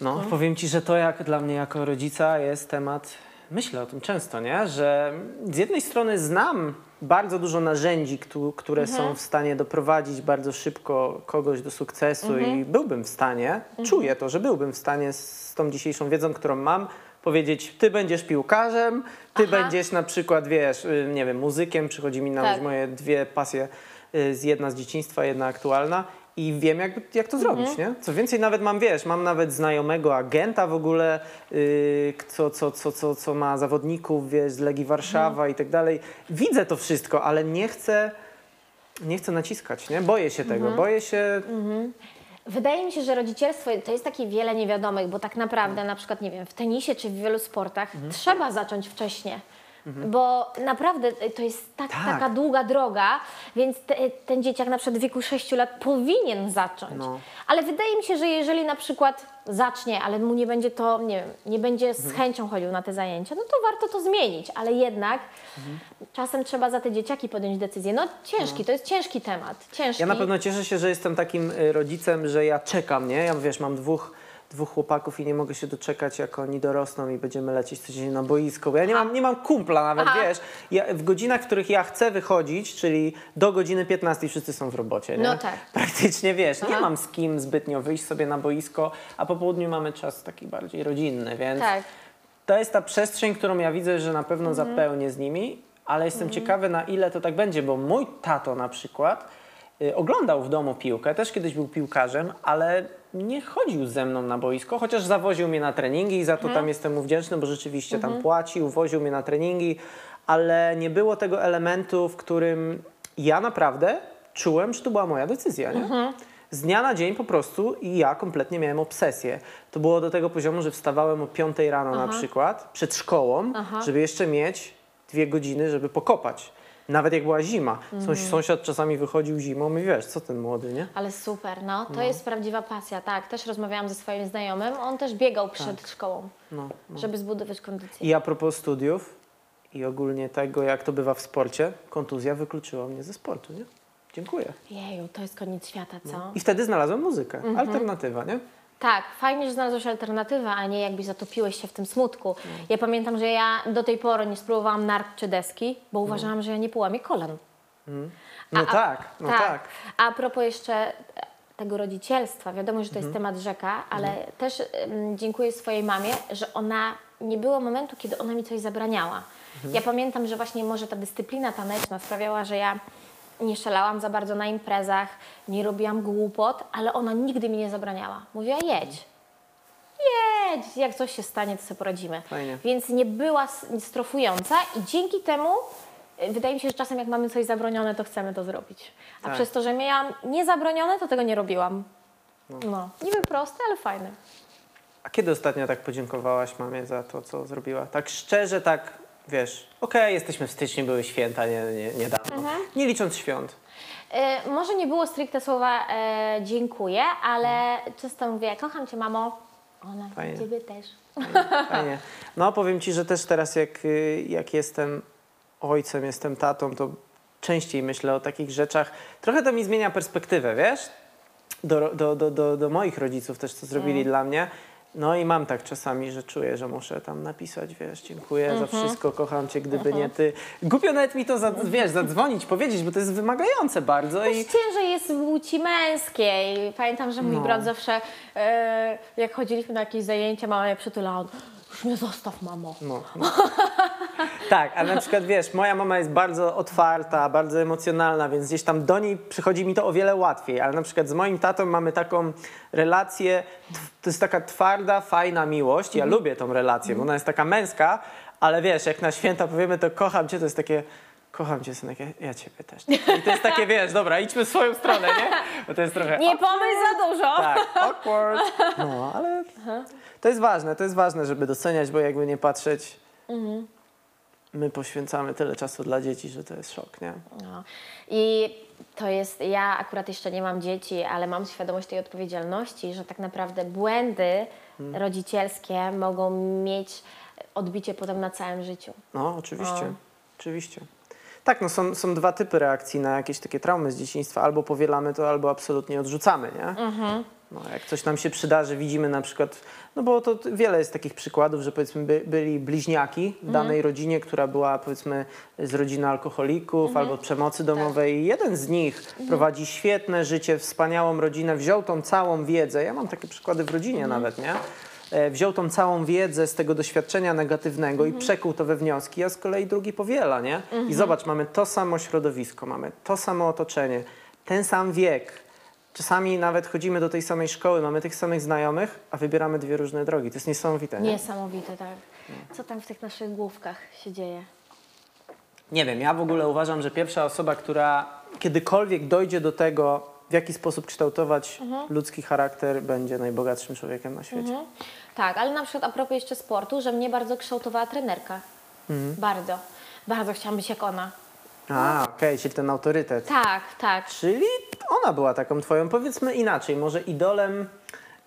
No, powiem ci, że to jak dla mnie jako rodzica jest temat, myślę o tym często, nie? Że z jednej strony znam bardzo dużo narzędzi, któ- które Mhm. są w stanie doprowadzić bardzo szybko kogoś do sukcesu Mhm. i byłbym w stanie, czuję to, że byłbym w stanie z tą dzisiejszą wiedzą, którą mam, powiedzieć, ty będziesz piłkarzem, ty Aha. będziesz na przykład, wiesz, y, nie wiem, muzykiem, przychodzi mi na myśl Tak. moje dwie pasje, y, jedna z dzieciństwa, jedna aktualna i wiem, jak, jak to zrobić, Mhm. nie? Co więcej, nawet mam, wiesz, mam nawet znajomego agenta w ogóle, yy, co, co, co, co, co ma zawodników, wiesz, z Legii Warszawa Mhm. i tak dalej. Widzę to wszystko, ale nie chcę, nie chcę naciskać, nie? Boję się tego, Mhm. boję się... Wydaje mi się, że rodzicielstwo to jest takie wiele niewiadomych, bo tak naprawdę na przykład, nie wiem, w tenisie czy w wielu sportach trzeba zacząć wcześnie. Bo naprawdę y, to jest tak, Tak. taka długa droga, więc te, ten dzieciak na przykład w wieku 6 lat powinien zacząć. No. Ale wydaje mi się, że jeżeli na przykład zacznie, ale mu nie będzie to, nie wiem, nie będzie z chęcią chodził na te zajęcia, no to warto to zmienić. Ale jednak czasem trzeba za te dzieciaki podjąć decyzję. No ciężki, to jest ciężki temat. Ciężki. Ja na pewno cieszę się, że jestem takim y, rodzicem, że ja czekam, nie? Ja wiesz, mam dwóch, dwóch chłopaków i nie mogę się doczekać, jak oni dorosną i będziemy lecieć codziennie na boisko, bo ja nie mam, nie mam kumpla nawet, Aha. wiesz. Ja, w godzinach, w których ja chcę wychodzić, czyli do godziny 15 wszyscy są w robocie, nie? No tak. Praktycznie, wiesz, nie Aha. mam z kim zbytnio wyjść sobie na boisko, a po południu mamy czas taki bardziej rodzinny, więc Tak. to jest ta przestrzeń, którą ja widzę, że na pewno zapełnię z nimi, ale jestem ciekawy na ile to tak będzie, bo mój tato na przykład y, oglądał w domu piłkę, też kiedyś był piłkarzem, ale nie chodził ze mną na boisko, chociaż zawoził mnie na treningi i za to tam jestem mu wdzięczny, bo rzeczywiście tam płacił, woził mnie na treningi, ale nie było tego elementu, w którym ja naprawdę czułem, że to była moja decyzja, nie? Z dnia na dzień po prostu i ja kompletnie miałem obsesję. To było do tego poziomu, że wstawałem o 5 rano na przykład, przed szkołą, Aha. żeby jeszcze mieć dwie godziny, żeby pokopać. Nawet jak była zima. Sąs- Sąsiad czasami wychodził zimą i wiesz, co ten młody, nie? Ale super, no. To jest prawdziwa pasja, tak. Też rozmawiałam ze swoim znajomym, on też biegał przed szkołą, No, no. żeby zbudować kondycję. I a propos studiów i ogólnie tego, jak to bywa w sporcie, kontuzja wykluczyła mnie ze sportu, nie? Dziękuję. Jeju, to jest koniec świata, co? I wtedy znalazłem muzykę. Alternatywa, nie? Tak, fajnie, że znalazłeś alternatywę, a nie jakby zatopiłeś się w tym smutku. Ja pamiętam, że ja do tej pory nie spróbowałam nark czy deski, bo uważałam, że ja nie połamię kolan. No A- tak, no tak. A propos jeszcze tego rodzicielstwa, wiadomo, że to jest temat rzeka, ale też ym, dziękuję swojej mamie, że ona nie było momentu, kiedy ona mi coś zabraniała. Ja pamiętam, że właśnie może ta dyscyplina taneczna sprawiała, że ja nie szalałam za bardzo na imprezach, nie robiłam głupot, ale ona nigdy mi nie zabraniała. Mówiła, jedź. Jedź, jak coś się stanie, to sobie poradzimy. Fajnie. Więc nie była strofująca i dzięki temu y, wydaje mi się, że czasem jak mamy coś zabronione, to chcemy to zrobić. A Tak. przez to, że miałam niezabronione, to tego nie robiłam. No. Niby proste, ale fajne. A kiedy ostatnio tak podziękowałaś mamie za to, co zrobiła? Tak szczerze, tak, wiesz, okej, jesteśmy w styczniu, były święta nie, nie, niedawno. Mhm. Nie licząc świąt. Y, może nie było stricte słowa e, dziękuję, ale często mówię, kocham Cię mamo. Ona, Fajnie. Ciebie też. Fajnie. No powiem Ci, że też teraz jak, y, jak jestem ojcem, jestem tatą, to częściej myślę o takich rzeczach. Trochę to mi zmienia perspektywę, wiesz? Do, do, do, do, do moich rodziców też, co zrobili Mm. dla mnie. No i mam tak czasami, że czuję, że muszę tam napisać, wiesz, dziękuję Mhm. za wszystko, kocham Cię, gdyby nie Ty. Głupio nawet mi to, za, wiesz, zadzwonić, powiedzieć, bo to jest wymagające bardzo i... Też ciężej jest w płci męskiej. Pamiętam, że mój No. brat zawsze, e, jak chodziliśmy na jakieś zajęcia, mama mnie przytulała. on, Już mnie zostaw, mamo. No, no. tak, a na przykład wiesz, moja mama jest bardzo otwarta, bardzo emocjonalna, więc gdzieś tam do niej przychodzi mi to o wiele łatwiej, ale na przykład z moim tatą mamy taką relację, to jest taka twarda, fajna miłość, ja lubię tą relację, bo ona jest taka męska, ale wiesz, jak na święta powiemy to kocham cię, to jest takie kocham cię synek, ja, ja ciebie też. I to jest takie, wiesz, dobra, idźmy w swoją stronę, nie? Bo to jest trochę... Nie pomyśl za dużo. Tak, awkward. No, ale to jest ważne, to jest ważne, żeby doceniać, bo jakby nie patrzeć, my poświęcamy tyle czasu dla dzieci, że to jest szok, nie? No. I to jest, ja akurat jeszcze nie mam dzieci, ale mam świadomość tej odpowiedzialności, że tak naprawdę błędy rodzicielskie mogą mieć odbicie potem na całym życiu. No, oczywiście, O. oczywiście. Tak, no są, są dwa typy reakcji na jakieś takie traumy z dzieciństwa. Albo powielamy to, albo absolutnie odrzucamy, nie? No, jak coś nam się przydarzy, widzimy na przykład, no bo to wiele jest takich przykładów, że powiedzmy by, byli bliźniaki w danej rodzinie, która była powiedzmy z rodziny alkoholików albo przemocy domowej. I Jeden z nich prowadzi świetne życie, wspaniałą rodzinę, wziął tą całą wiedzę, ja mam takie przykłady w rodzinie nawet, nie? E, Wziął tą całą wiedzę z tego doświadczenia negatywnego i przekuł to we wnioski, a z kolei drugi powiela, nie? I zobacz, mamy to samo środowisko, mamy to samo otoczenie, ten sam wiek, Czasami nawet chodzimy do tej samej szkoły, mamy tych samych znajomych, a wybieramy dwie różne drogi. To jest niesamowite. Nie, Niesamowite, tak. Co tam w tych naszych główkach się dzieje? nie wiem, ja w ogóle uważam, że pierwsza osoba, która kiedykolwiek dojdzie do tego, w jaki sposób kształtować ludzki charakter, będzie najbogatszym człowiekiem na świecie. Tak, ale na przykład a propos jeszcze sportu, że mnie bardzo kształtowała trenerka. Bardzo. bardzo chciałam być jak ona. A, okej, czyli ten autorytet. Tak, tak. Czyli ona była taką twoją, powiedzmy inaczej, może idolem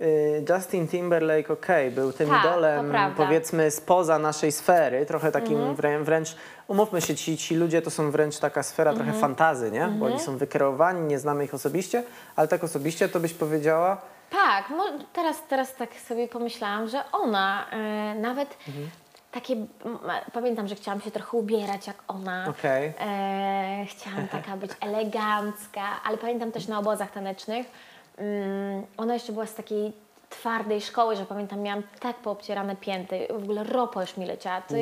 y, Justin Timberlake, okej, był tym Tak, to idolem prawda. Mhm. powiedzmy spoza naszej sfery, trochę takim wrę, wręcz, umówmy się, ci, ci ludzie to są wręcz taka sfera Mhm. trochę fantazy, nie? Bo oni są wykreowani, nie znamy ich osobiście, ale tak osobiście to byś powiedziała, Tak, mo- teraz, teraz tak sobie pomyślałam, że ona e, nawet takie, pamiętam, że chciałam się trochę ubierać jak ona. Okej. E, chciałam taka być elegancka, ale pamiętam też na obozach tanecznych, mm, ona jeszcze była z takiej twardej szkoły, że pamiętam, miałam tak poobcierane pięty, w ogóle ropa już mi leciała, to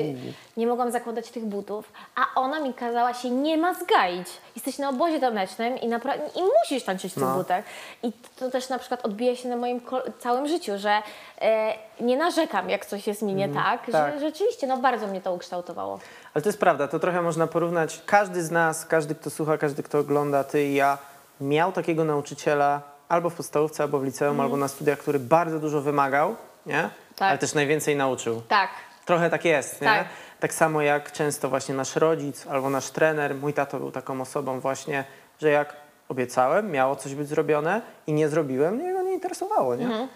nie mogłam zakładać tych butów, a ona mi kazała się nie mazgaić. Jesteś na obozie tanecznym i, i musisz tańczyć w tych No. butach. I to też na przykład odbija się na moim całym życiu, że e, nie narzekam, jak coś jest mi nie tak, tak. że rzeczywiście, no bardzo mnie to ukształtowało. Ale to jest prawda, to trochę można porównać. Każdy z nas, każdy, kto słucha, każdy, kto ogląda, ty i ja, miał takiego nauczyciela albo w podstawówce, albo w liceum, albo na studiach, który bardzo dużo wymagał, nie? Mhm. Tak. Ale też najwięcej nauczył. Tak, Trochę tak jest, nie? Tak. Tak samo jak często właśnie nasz rodzic albo nasz trener, mój tato był taką osobą właśnie, że jak obiecałem, miało coś być zrobione i nie zrobiłem, mnie go nie interesowało, nie?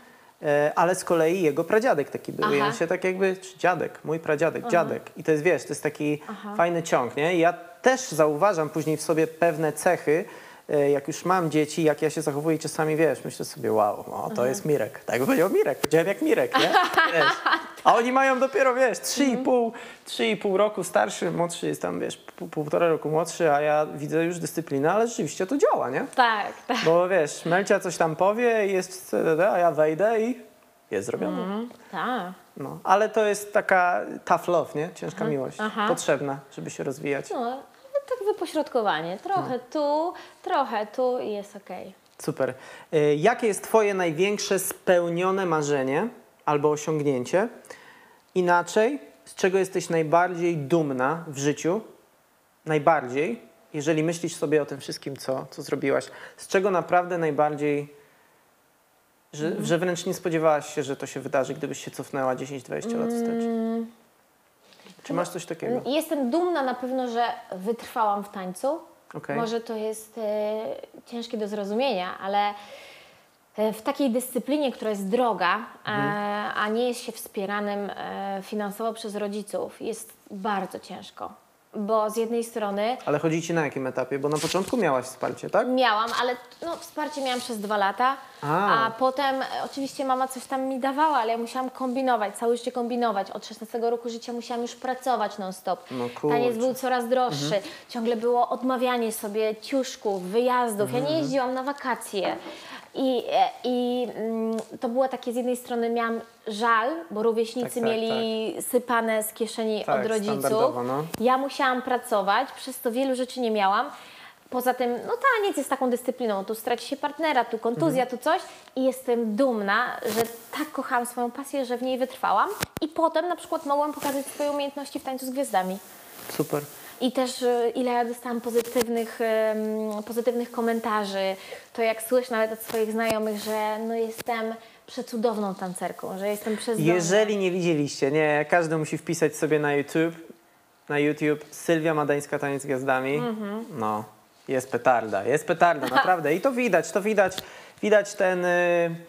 E, ale z kolei jego pradziadek taki był i Mhm. Aha. on się tak jakby, czy dziadek, mój pradziadek, dziadek. I to jest, wiesz, to jest taki fajny ciąg, nie? I ja też zauważam później w sobie pewne cechy, jak już mam dzieci, jak ja się zachowuję czasami, wiesz, myślę sobie, wow, o, to jest Mirek. Tak powiedział Mirek, powiedziałem jak Mirek, nie? Wiesz. A oni mają dopiero, wiesz, 3,5 3,5 roku starszy, młodszy jest tam, wiesz, pół, półtora roku młodszy, a ja widzę już dyscyplinę, ale rzeczywiście to działa, nie? tak, tak. Bo wiesz, Melcia coś tam powie i jest CDD, a ja wejdę i jest zrobione. tak. No, ale to jest taka tough love, nie? Ciężka miłość. Aha. Potrzebna, żeby się rozwijać. No, tak wypośrodkowanie. Trochę tu, trochę tu i jest okej. Super. Y, Jakie jest Twoje największe spełnione marzenie albo osiągnięcie? Inaczej, z czego jesteś najbardziej dumna w życiu? Najbardziej, jeżeli myślisz sobie o tym wszystkim, co, co zrobiłaś, z czego naprawdę najbardziej, że, że wręcz nie spodziewałaś się, że to się wydarzy, gdybyś się cofnęła 10-20 lat wstecz? Czy masz coś takiego? Jestem dumna na pewno, że wytrwałam w tańcu. Okej. Może to jest e, ciężkie do zrozumienia, ale e, w takiej dyscyplinie, która jest droga, e, a nie jest się wspieranym e, finansowo przez rodziców, jest bardzo ciężko. Bo z jednej strony Ale chodzi ci na jakim etapie? Bo na początku miałaś wsparcie, tak? Miałam, ale no, wsparcie miałam przez dwa lata, A. a, potem e, oczywiście mama coś tam mi dawała, ale ja musiałam kombinować, całe życie kombinować. Od 16 roku życia musiałam już pracować non-stop. No kurczę. Taniec był coraz droższy, ciągle było odmawianie sobie ciuszków, wyjazdów. Ja nie jeździłam na wakacje. I, e, i mm, to było takie z jednej strony miałam żal, bo rówieśnicy Tak, tak, mieli sypane z kieszeni Tak, od rodziców. no. Ja musiałam pracować, przez to wielu rzeczy nie miałam. Poza tym, no taniec jest taką dyscypliną, tu straci się partnera, tu kontuzja, tu coś i jestem dumna, że tak kochałam swoją pasję, że w niej wytrwałam i potem na przykład mogłam pokazać swoje umiejętności w tańcu z gwiazdami. Super. I też y, ile ja dostałam pozytywnych, pozytywnych komentarzy, to jak słyszę nawet od swoich znajomych, że no jestem przecudowną tancerką, że jestem przezdolna. Jeżeli nie widzieliście, nie, każdy musi wpisać sobie na YouTube, na YouTube Sylwia Madańska Taniec z Gwiazdami. Mhm. No, jest petarda, jest petarda, naprawdę. I to widać, to widać, widać ten... Y...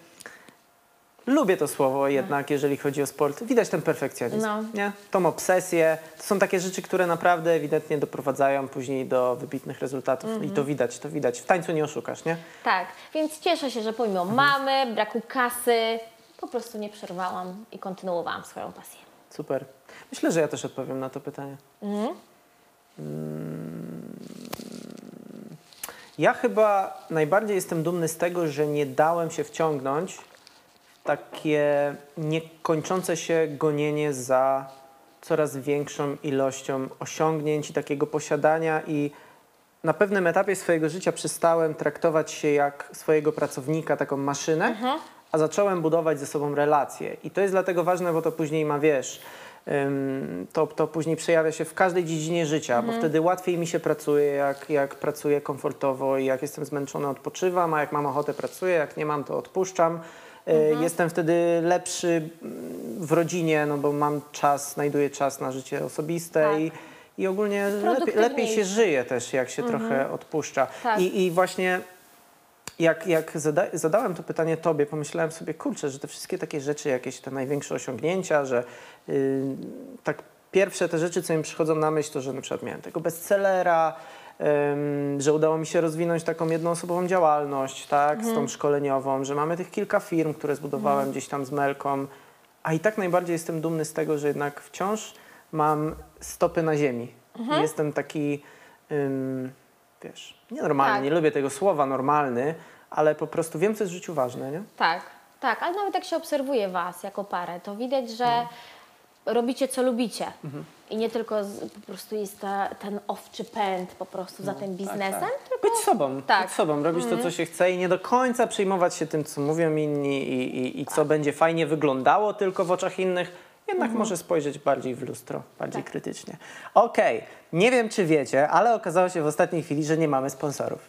Lubię to słowo jednak, jeżeli chodzi o sport. Widać ten perfekcjonizm, No. nie? Tą obsesję. To są takie rzeczy, które naprawdę ewidentnie doprowadzają później do wybitnych rezultatów. Mhm. I to widać, to widać. W tańcu nie oszukasz, nie? Tak, więc cieszę się, że pomimo mamy, braku kasy, po prostu nie przerwałam i kontynuowałam swoją pasję. Super. Myślę, że ja też odpowiem na to pytanie. Mhm. Mm, Ja chyba najbardziej jestem dumny z tego, że nie dałem się wciągnąć takie niekończące się gonienie za coraz większą ilością osiągnięć i takiego posiadania i na pewnym etapie swojego życia przestałem traktować się jak swojego pracownika, taką maszynę, a zacząłem budować ze sobą relacje. I to jest dlatego ważne, bo to później ma, wiesz, to, to później przejawia się w każdej dziedzinie życia, bo wtedy łatwiej mi się pracuje, jak, jak pracuję komfortowo i jak jestem zmęczony, odpoczywam, a jak mam ochotę, pracuję, jak nie mam, to odpuszczam. Y, Jestem wtedy lepszy mm, w rodzinie, no bo mam czas, znajduję czas na życie osobiste Tak. i, i ogólnie lepiej, lepiej się żyje też, jak się trochę odpuszcza. Tak. I, I właśnie jak, jak zada, zadałem to pytanie tobie, pomyślałem sobie, kurczę, że te wszystkie takie rzeczy, jakieś te największe osiągnięcia, że yy, tak pierwsze te rzeczy, co mi przychodzą na myśl, to że na przykład miałem tego bestsellera, że udało mi się rozwinąć taką jednoosobową działalność, tak, z tą szkoleniową, że mamy tych kilka firm, które zbudowałem gdzieś tam z Melką, a i tak najbardziej jestem dumny z tego, że jednak wciąż mam stopy na ziemi. I Jestem taki, wiesz, nienormalny, Tak. nie lubię tego słowa normalny, ale po prostu wiem, co jest w życiu ważne, nie? Tak, tak, ale nawet jak się obserwuje Was jako parę, to widać, że No. robicie co lubicie. Mhm. I nie tylko z, po prostu jest ta, ten owczy pęd po prostu za tym biznesem, tak. tylko Być sobą, Tak. być sobą, robić to, co się chce i nie do końca przejmować się tym, co mówią inni i, i, i co będzie fajnie wyglądało tylko w oczach innych. Jednak może spojrzeć bardziej w lustro, bardziej krytycznie. Okej, nie wiem, czy wiecie, ale okazało się w ostatniej chwili, że nie mamy sponsorów.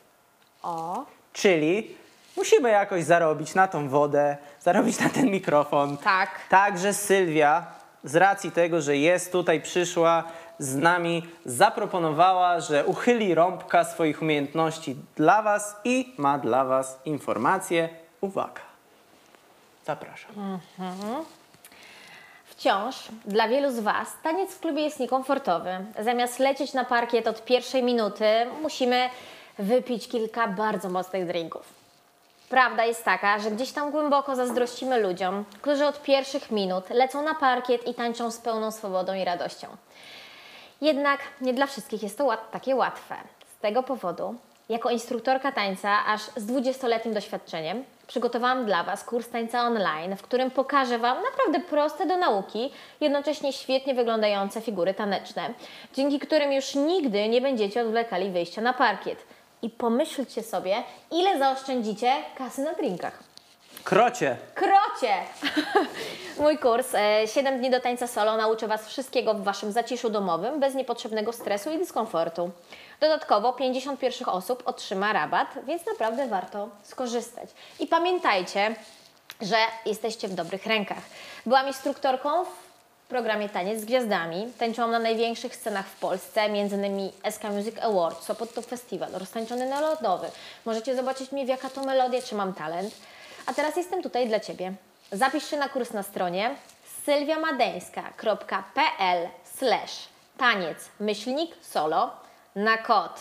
o, Czyli musimy jakoś zarobić na tą wodę, zarobić na ten mikrofon. tak. Także Sylwia, z racji tego, że jest tutaj, przyszła z nami, zaproponowała, że uchyli rąbka swoich umiejętności dla Was i ma dla Was informacje. Uwaga. Zapraszam. Wciąż dla wielu z Was taniec w klubie jest niekomfortowy. Zamiast lecieć na parkiet od pierwszej minuty, musimy wypić kilka bardzo mocnych drinków. Prawda jest taka, że gdzieś tam głęboko zazdrościmy ludziom, którzy od pierwszych minut lecą na parkiet i tańczą z pełną swobodą i radością. Jednak nie dla wszystkich jest to łat, takie łatwe. Z tego powodu, jako instruktorka tańca aż z 20-letnim doświadczeniem, przygotowałam dla Was kurs tańca online, w którym pokażę Wam naprawdę proste do nauki, jednocześnie świetnie wyglądające figury taneczne, dzięki którym już nigdy nie będziecie odwlekali wyjścia na parkiet. I pomyślcie sobie, ile zaoszczędzicie kasy na drinkach. Krocie. Krocie! Mój kurs e, 7 dni do tańca solo nauczy Was wszystkiego w Waszym zaciszu domowym, bez niepotrzebnego stresu i dyskomfortu. Dodatkowo 50 pierwszych osób otrzyma rabat, więc naprawdę warto skorzystać. I pamiętajcie, że jesteście w dobrych rękach. Byłam instruktorką w programie Taniec z Gwiazdami. Tańczyłam na największych scenach w Polsce, m.in. SK Music Awards, Sopot to Festival, roztańczony na lodowy. Możecie zobaczyć mnie w jaka to melodia, czy mam talent. A teraz jestem tutaj dla Ciebie. Zapisz się na kurs na stronie sylwiamadeńska.pl slash taniec myślnik solo na kod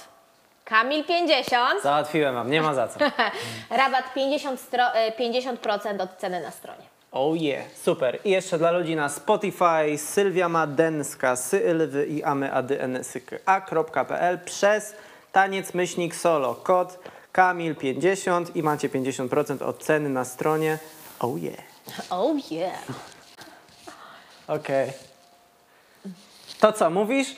Kamil50 Załatwiłem Wam, nie ma za co. rabat 50, stro- e, 50% od ceny na stronie. Oh yeah, super. I jeszcze dla ludzi na Spotify Sylwia Madenska, sylwy i amy ady n sy k a.pl przez taniec myślnik solo. Kod Kamil50 i macie 50% od ceny na stronie. Oh yeah. Oh yeah. Okej. To co, mówisz?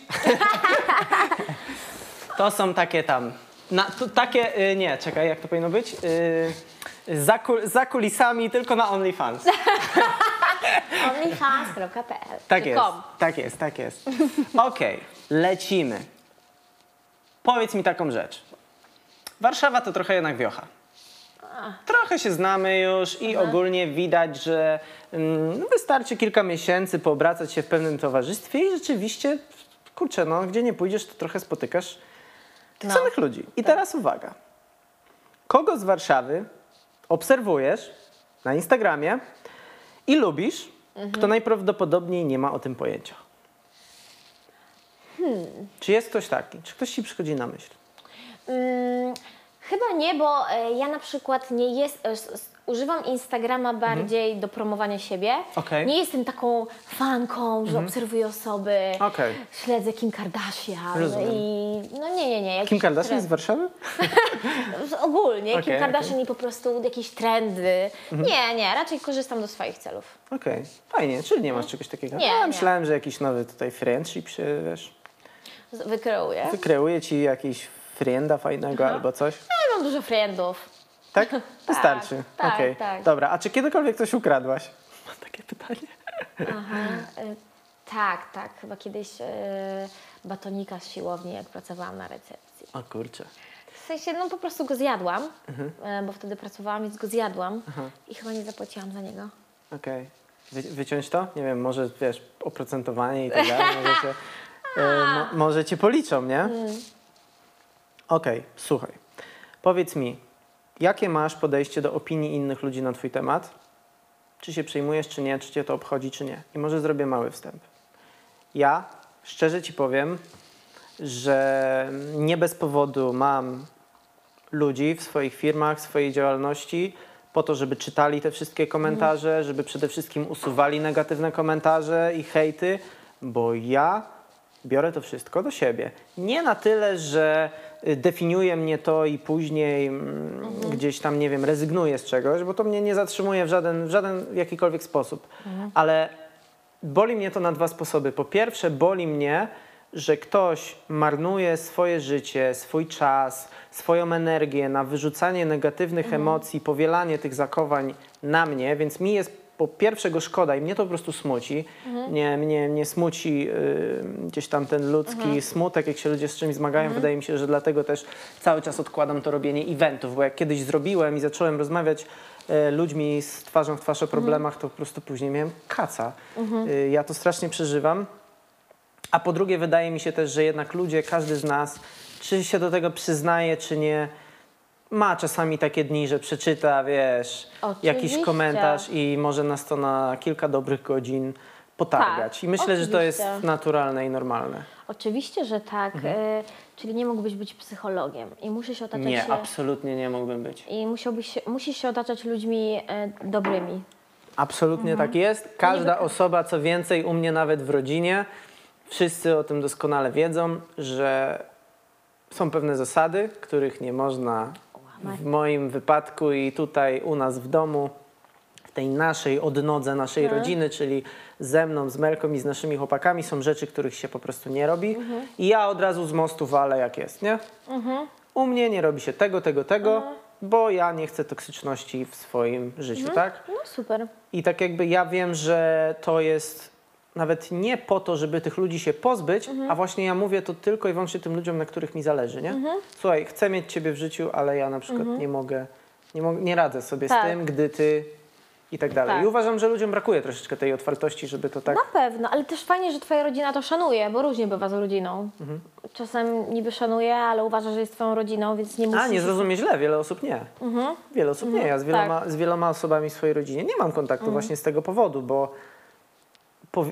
to są takie tam. Na, to, takie, y, nie, czekaj, jak to powinno być? Y, za, kul, za kulisami, tylko na OnlyFans. onlyfans.pl Tak czy jest, com. tak jest, tak jest. Okej, lecimy. Powiedz mi taką rzecz. Warszawa to trochę jednak wiocha. Trochę się znamy już i ogólnie widać, że mm, no wystarczy kilka miesięcy poobracać się w pewnym towarzystwie i rzeczywiście, kurczę, no gdzie nie pójdziesz, to trochę spotykasz tych No. samych ludzi. I teraz uwaga. Kogo z Warszawy obserwujesz na Instagramie i lubisz, kto najprawdopodobniej nie ma o tym pojęcia? Czy jest ktoś taki? Czy ktoś ci przychodzi na myśl? Mm, chyba nie, bo e, ja na przykład nie jest, e, używam Instagrama bardziej do promowania siebie. Mhm. Mhm. Nie jestem taką fanką, że obserwuję osoby, Okej. śledzę Kim Kardashian Rozumiem. i no nie, nie, nie. Kim Kardashian z trend- Warszawy? Ogólnie, Okej, Kim Kardashian i po prostu jakieś trendy. Mhm. Nie, nie, raczej korzystam do swoich celów. Okej, fajnie, czyli nie masz czegoś takiego. Nie, ja nie. myślałem, że jakiś nowy tutaj friendship się, wiesz, Z- Wykreuję. wykreuje ci jakiś frienda fajnego albo coś. Ja mam dużo friendów. Tak? Wystarczy. tak, Okej. tak. Dobra, a czy kiedykolwiek coś ukradłaś? Mam takie pytanie. E, Tak, tak. Chyba kiedyś e, batonika z siłowni, jak pracowałam na recepcji. O kurczę. W sensie, no po prostu go zjadłam, Mhm. e, bo wtedy pracowałam, więc go zjadłam i chyba nie zapłaciłam za niego. Okej. Wy, wyciąć to? Nie wiem, może wiesz, oprocentowanie i tak dalej. Może się... mo- może cię policzą, nie? Okej, słuchaj. Powiedz mi, jakie masz podejście do opinii innych ludzi na twój temat? Czy się przejmujesz, czy nie? Czy cię to obchodzi, czy nie? I może zrobię mały wstęp. Ja, szczerze ci powiem, że nie bez powodu mam ludzi w swoich firmach, w swojej działalności po to, żeby czytali te wszystkie komentarze, żeby przede wszystkim usuwali negatywne komentarze i hejty, bo ja biorę to wszystko do siebie. Nie na tyle, że definiuje mnie to i później mm, gdzieś tam, nie wiem, rezygnuję z czegoś, bo to mnie nie zatrzymuje w żaden, w żaden jakikolwiek sposób. Ale boli mnie to na dwa sposoby. Po pierwsze, boli mnie, że ktoś marnuje swoje życie, swój czas, swoją energię na wyrzucanie negatywnych emocji, powielanie tych zakowań na mnie, więc mi jest po pierwsze go szkoda i mnie to po prostu smuci. Nie, mnie, mnie smuci y, gdzieś tam ten ludzki smutek, jak się ludzie z czymś zmagają. Wydaje mi się, że dlatego też cały czas odkładam to robienie eventów, bo jak kiedyś zrobiłem i zacząłem rozmawiać e, ludźmi z twarzą w twarz o problemach, to po prostu później miałem kaca. Y, ja to strasznie przeżywam. A po drugie, wydaje mi się też, że jednak ludzie, każdy z nas, czy się do tego przyznaje, czy nie, ma czasami takie dni, że przeczyta, wiesz, jakiś Oczywiście. komentarz i może nas to na kilka dobrych godzin potargać. Tak, I myślę, że to jest oczywiście. naturalne i normalne. Oczywiście, że tak. E, czyli nie mógłbyś być psychologiem i musisz otaczać Mhm. Nie, się... absolutnie nie mógłbym być. I musiałbyś się, musisz się otaczać ludźmi e, dobrymi. Absolutnie Mhm. tak jest. Każda osoba, co więcej, u mnie nawet w rodzinie, wszyscy o tym doskonale wiedzą, że są pewne zasady, których nie można. W moim wypadku i tutaj u nas w domu, w tej naszej odnodze naszej Mhm. rodziny, czyli ze mną, z Melką i z naszymi chłopakami, są rzeczy, których się po prostu nie robi. Mhm. I ja od razu z mostu walę jak jest, nie? U mnie nie robi się tego, tego, tego, Mhm. bo ja nie chcę toksyczności w swoim życiu, tak? No super. I tak jakby ja wiem, że to jest nawet nie po to, żeby tych ludzi się pozbyć, Mhm. a właśnie ja mówię to tylko i wyłącznie tym ludziom, na których mi zależy, nie? Mhm. Słuchaj, chcę mieć ciebie w życiu, ale ja na przykład nie mogę, nie, mo- nie radzę sobie Tak. z tym, gdy ty i tak dalej. Tak. I uważam, że ludziom brakuje troszeczkę tej otwartości, żeby to tak... Na pewno, ale też fajnie, że twoja rodzina to szanuje, bo różnie bywa z rodziną. Mhm. Czasem niby szanuje, ale uważa, że jest twoją rodziną, więc nie musisz... A, nie zrozumie źle, wiele osób nie. Wiele osób nie. Ja z wieloma, z wieloma osobami w swojej rodzinie nie mam kontaktu właśnie z tego powodu, bo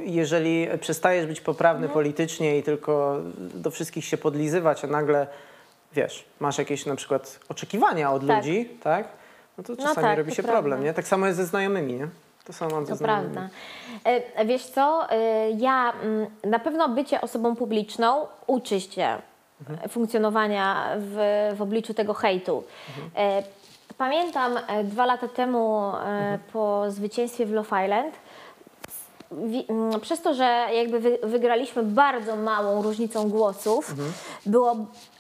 jeżeli przestajesz być poprawny politycznie i tylko do wszystkich się podlizywać, a nagle, wiesz, masz jakieś na przykład oczekiwania od Tak. ludzi, tak? No to czasami tak, robi się prawda. problem, nie? Tak samo jest ze znajomymi, nie? To samo mam ze To znajomymi. prawda. E, Wiesz co, e, ja mm, na pewno bycie osobą publiczną uczy cię Mhm. funkcjonowania w, w obliczu tego hejtu. E, Pamiętam dwa lata temu Mhm. po zwycięstwie w Love Island, przez to, że jakby wy, wygraliśmy bardzo małą różnicą głosów, Mhm. było,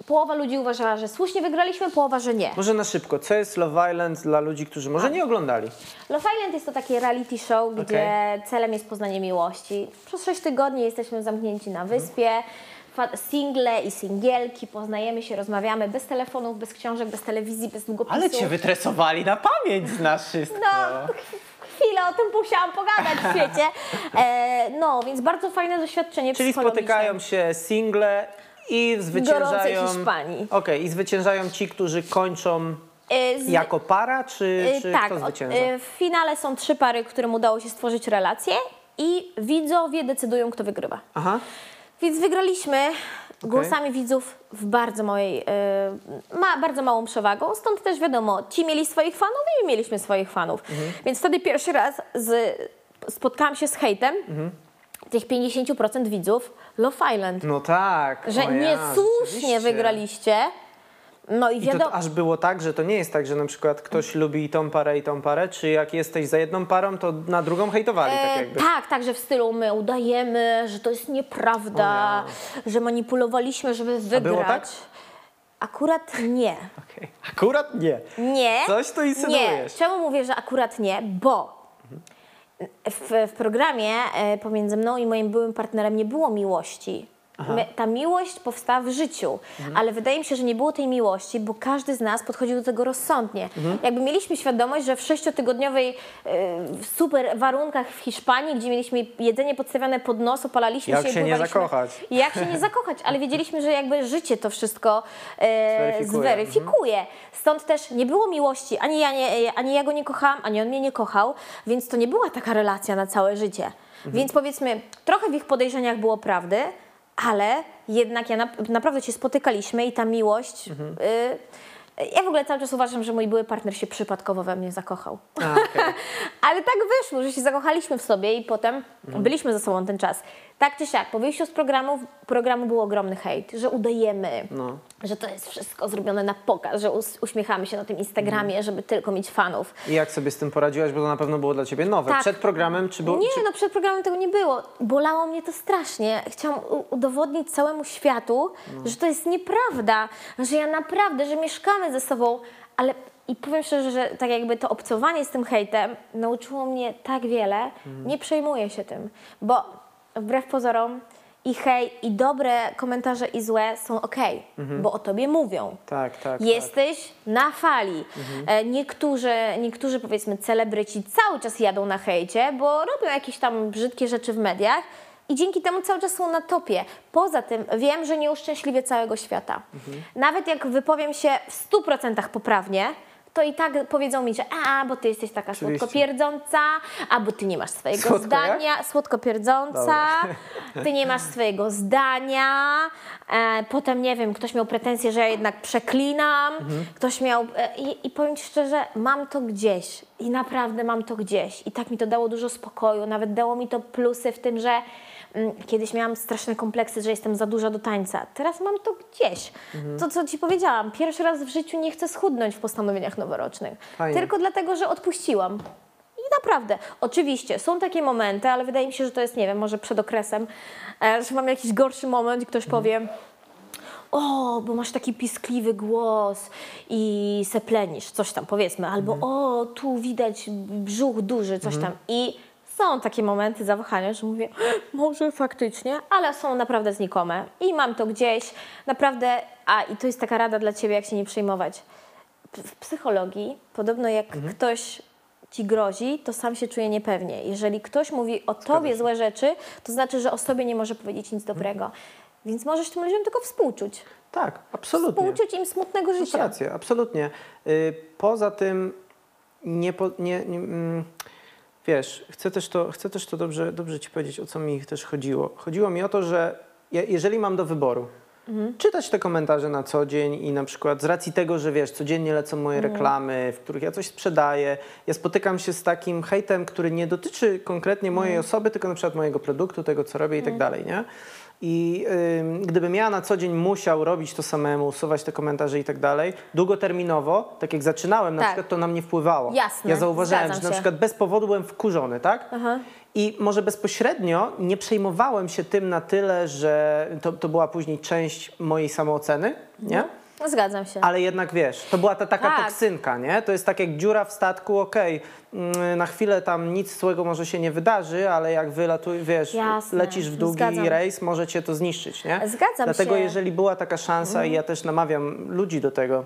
połowa ludzi uważała, że słusznie wygraliśmy, połowa, że nie. Może na szybko, co jest Love Island dla ludzi, którzy może nie oglądali? Love Island jest to takie reality show, gdzie celem jest poznanie miłości. Przez 6 tygodni jesteśmy zamknięci na wyspie. Fa- Single i singielki, poznajemy się, rozmawiamy bez telefonów, bez książek, bez telewizji, bez długopisów. Ale cię wytresowali na pamięć, znasz wszystko. No, chwilę o tym musiałam pogadać w świecie. E, no, więc bardzo fajne doświadczenie Czyli spotykają się single i zwyciężają. Hiszpanii. Okej, i zwyciężają ci, którzy kończą E, z- jako para, czy, e, czy tak, kto zwycięża? e, w finale są trzy pary, którym udało się stworzyć relację i widzowie decydują, kto wygrywa. Aha. Więc wygraliśmy głosami widzów w bardzo małej, y, ma bardzo małą przewagą, stąd też wiadomo, ci mieli swoich fanów i my mieliśmy swoich fanów. Mhm. Więc wtedy pierwszy raz z, spotkałam się z hejtem Mhm. tych 50% widzów Love Island, No tak. że ja, niesłusznie rzeczywiście. wygraliście. No i I to aż było tak, że to nie jest tak, że na przykład ktoś lubi tą parę i tą parę, czy jak jesteś za jedną parą, to na drugą hejtowali, tak E, jakby. tak, tak, że w stylu my udajemy, że to jest nieprawda, że manipulowaliśmy, żeby wygrać. było tak? Akurat nie. Okej. Akurat nie. Nie. Coś tu Nie. insynuujesz. Czemu mówię, że akurat nie? Bo w, w programie e, pomiędzy mną i moim byłym partnerem nie było miłości. My, ta miłość powstała w życiu, ale wydaje mi się, że nie było tej miłości, bo każdy z nas podchodził do tego rozsądnie. Jakby mieliśmy świadomość, że w sześciotygodniowej w super warunkach w Hiszpanii, gdzie mieliśmy jedzenie podstawione pod nos, opalaliśmy Jak się i się nie pływaliśmy- zakochać. Jak się nie zakochać, ale wiedzieliśmy, że jakby życie to wszystko e, Zweryfikuje. zweryfikuje. Stąd też nie było miłości, ani ja, nie, ani ja go nie kochałam, ani on mnie nie kochał, więc to nie była taka relacja na całe życie. Więc powiedzmy, trochę w ich podejrzeniach było prawdy, ale jednak ja na, naprawdę się spotykaliśmy i ta miłość. Y, ja w ogóle cały czas uważam, że mój były partner się przypadkowo we mnie zakochał. A, okej. Ale tak wyszło, że się zakochaliśmy w sobie i potem byliśmy ze sobą ten czas. Tak czy siak, po wyjściu z programu, programu był ogromny hejt, że udajemy, No. Że to jest wszystko zrobione na pokaz, że uśmiechamy się na tym Instagramie, żeby tylko mieć fanów. I jak sobie z tym poradziłaś, bo to na pewno było dla ciebie nowe. Tak. Przed programem czy było... Nie, czy... no przed programem tego nie było. Bolało mnie to strasznie. Chciałam udowodnić całemu światu, że to jest nieprawda, że ja naprawdę, że mieszkamy ze sobą, ale i powiem szczerze, że tak jakby to obcowanie z tym hejtem nauczyło mnie tak wiele, nie przejmuję się tym, bo wbrew pozorom i hej, i dobre komentarze i złe są okej, bo o tobie mówią. Tak, tak. Jesteś na fali. E, Niektórzy, niektórzy powiedzmy celebryci cały czas jadą na hejcie, bo robią jakieś tam brzydkie rzeczy w mediach i dzięki temu cały czas są na topie. Poza tym wiem, że nie uszczęśliwię całego świata. Nawet jak wypowiem się w 100% poprawnie, to i tak powiedzą mi, że a, bo ty jesteś taka Oczywiście. słodkopierdząca, a bo ty nie masz swojego Słodko zdania, słodkopierdząca, ty nie masz swojego zdania, e, potem nie wiem, ktoś miał pretensje, że ja jednak przeklinam, ktoś miał e, i, i powiem Ci szczerze, mam to gdzieś. I naprawdę mam to gdzieś. I tak mi to dało dużo spokoju, nawet dało mi to plusy w tym, że kiedyś miałam straszne kompleksy, że jestem za duża do tańca, teraz mam to gdzieś. To, co Ci powiedziałam, pierwszy raz w życiu nie chcę schudnąć w postanowieniach noworocznych, Fajnie. tylko dlatego, że odpuściłam. I naprawdę, oczywiście, są takie momenty, ale wydaje mi się, że to jest, nie wiem, może przed okresem, e, że mam jakiś gorszy moment i ktoś powie, o, bo masz taki piskliwy głos i seplenisz, coś tam powiedzmy, albo o, tu widać brzuch duży, coś tam. I są takie momenty zawahania, że mówię, może faktycznie, ale są naprawdę znikome. I mam to gdzieś, naprawdę, a i to jest taka rada dla Ciebie, jak się nie przejmować. W psychologii, podobno jak ktoś ci grozi, to sam się czuje niepewnie. Jeżeli ktoś mówi o tobie złe rzeczy, to znaczy, że o sobie nie może powiedzieć nic dobrego. Więc możesz tym ludziom tylko współczuć. Tak, absolutnie. Współczuć im smutnego Masz życia. rację, absolutnie. Y, Poza tym nie, po, nie, nie mm, wiesz, chcę też to, chcę też to dobrze, dobrze ci powiedzieć, o co mi też chodziło. Chodziło mi o to, że je, jeżeli mam do wyboru czytać te komentarze na co dzień i na przykład z racji tego, że wiesz, codziennie lecą moje reklamy, w których ja coś sprzedaję, ja spotykam się z takim hejtem, który nie dotyczy konkretnie mojej osoby, tylko na przykład mojego produktu, tego co robię i tak dalej, nie? I ym, gdybym ja na co dzień musiał robić to samemu, usuwać te komentarze i tak dalej, długoterminowo, tak jak zaczynałem, na Tak. przykład to na mnie wpływało. Jasne, Ja zauważyłem, że na przykład bez powodu byłem wkurzony, tak? Aha. I może bezpośrednio nie przejmowałem się tym na tyle, że to, to była później część mojej samooceny, nie? No, zgadzam się. Ale jednak wiesz, to była ta taka Tak. toksynka, nie? To jest tak jak dziura w statku, okej, mm, na chwilę tam nic złego może się nie wydarzy, ale jak wylatuj, wiesz, Jasne, lecisz w długi zgadzam. rejs, może cię to zniszczyć, nie? Zgadzam Dlatego się. Mhm. jeżeli była taka szansa i ja też namawiam ludzi do tego,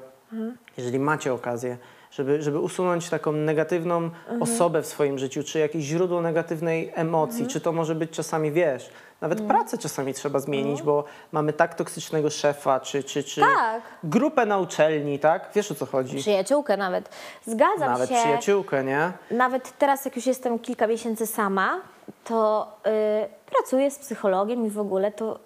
jeżeli macie okazję, żeby, żeby usunąć taką negatywną Mhm. osobę w swoim życiu, czy jakieś źródło negatywnej emocji, Mhm. czy to może być czasami, wiesz, nawet pracę czasami trzeba zmienić, bo mamy tak toksycznego szefa, czy, czy, czy Tak. grupę na uczelni, tak? Wiesz o co chodzi? Przyjaciółkę nawet. Zgadzam Nawet się. przyjaciółkę, nie? Nawet teraz, jak już jestem kilka miesięcy sama, to y, pracuję z psychologiem i w ogóle to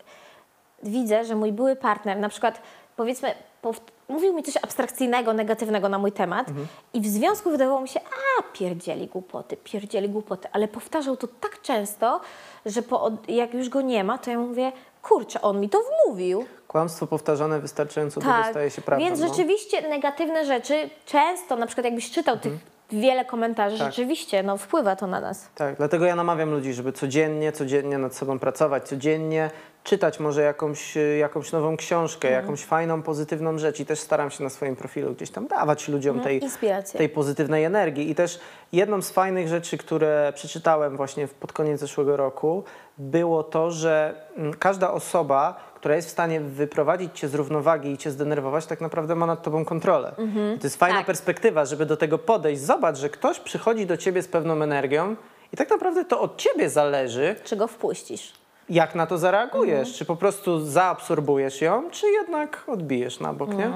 widzę, że mój były partner, na przykład powiedzmy, pow- mówił mi coś abstrakcyjnego, negatywnego na mój temat i w związku wydawało mi się, a pierdzieli głupoty, pierdzieli głupoty, ale powtarzał to tak często, że po, jak już go nie ma, to ja mówię, kurczę, on mi to wmówił. Kłamstwo powtarzane wystarczająco długo staje się prawdą. Tak. Więc no. rzeczywiście negatywne rzeczy często, na przykład jakbyś czytał tych wiele komentarzy, Tak. rzeczywiście no, wpływa to na nas. Tak, dlatego ja namawiam ludzi, żeby codziennie, codziennie nad sobą pracować, codziennie czytać może jakąś, y, jakąś nową książkę, jakąś fajną, pozytywną rzecz i też staram się na swoim profilu gdzieś tam dawać ludziom tej, Inspirację. tej pozytywnej energii. I też jedną z fajnych rzeczy, które przeczytałem właśnie pod koniec zeszłego roku, było to, że mm, każda osoba, która jest w stanie wyprowadzić cię z równowagi i cię zdenerwować, tak naprawdę ma nad tobą kontrolę. I to jest fajna Tak. perspektywa, żeby do tego podejść. Zobacz, że ktoś przychodzi do ciebie z pewną energią i tak naprawdę to od ciebie zależy, Czy go wpuścisz? Jak na to zareagujesz. Mhm. Czy po prostu zaabsorbujesz ją, czy jednak odbijesz na bok, nie?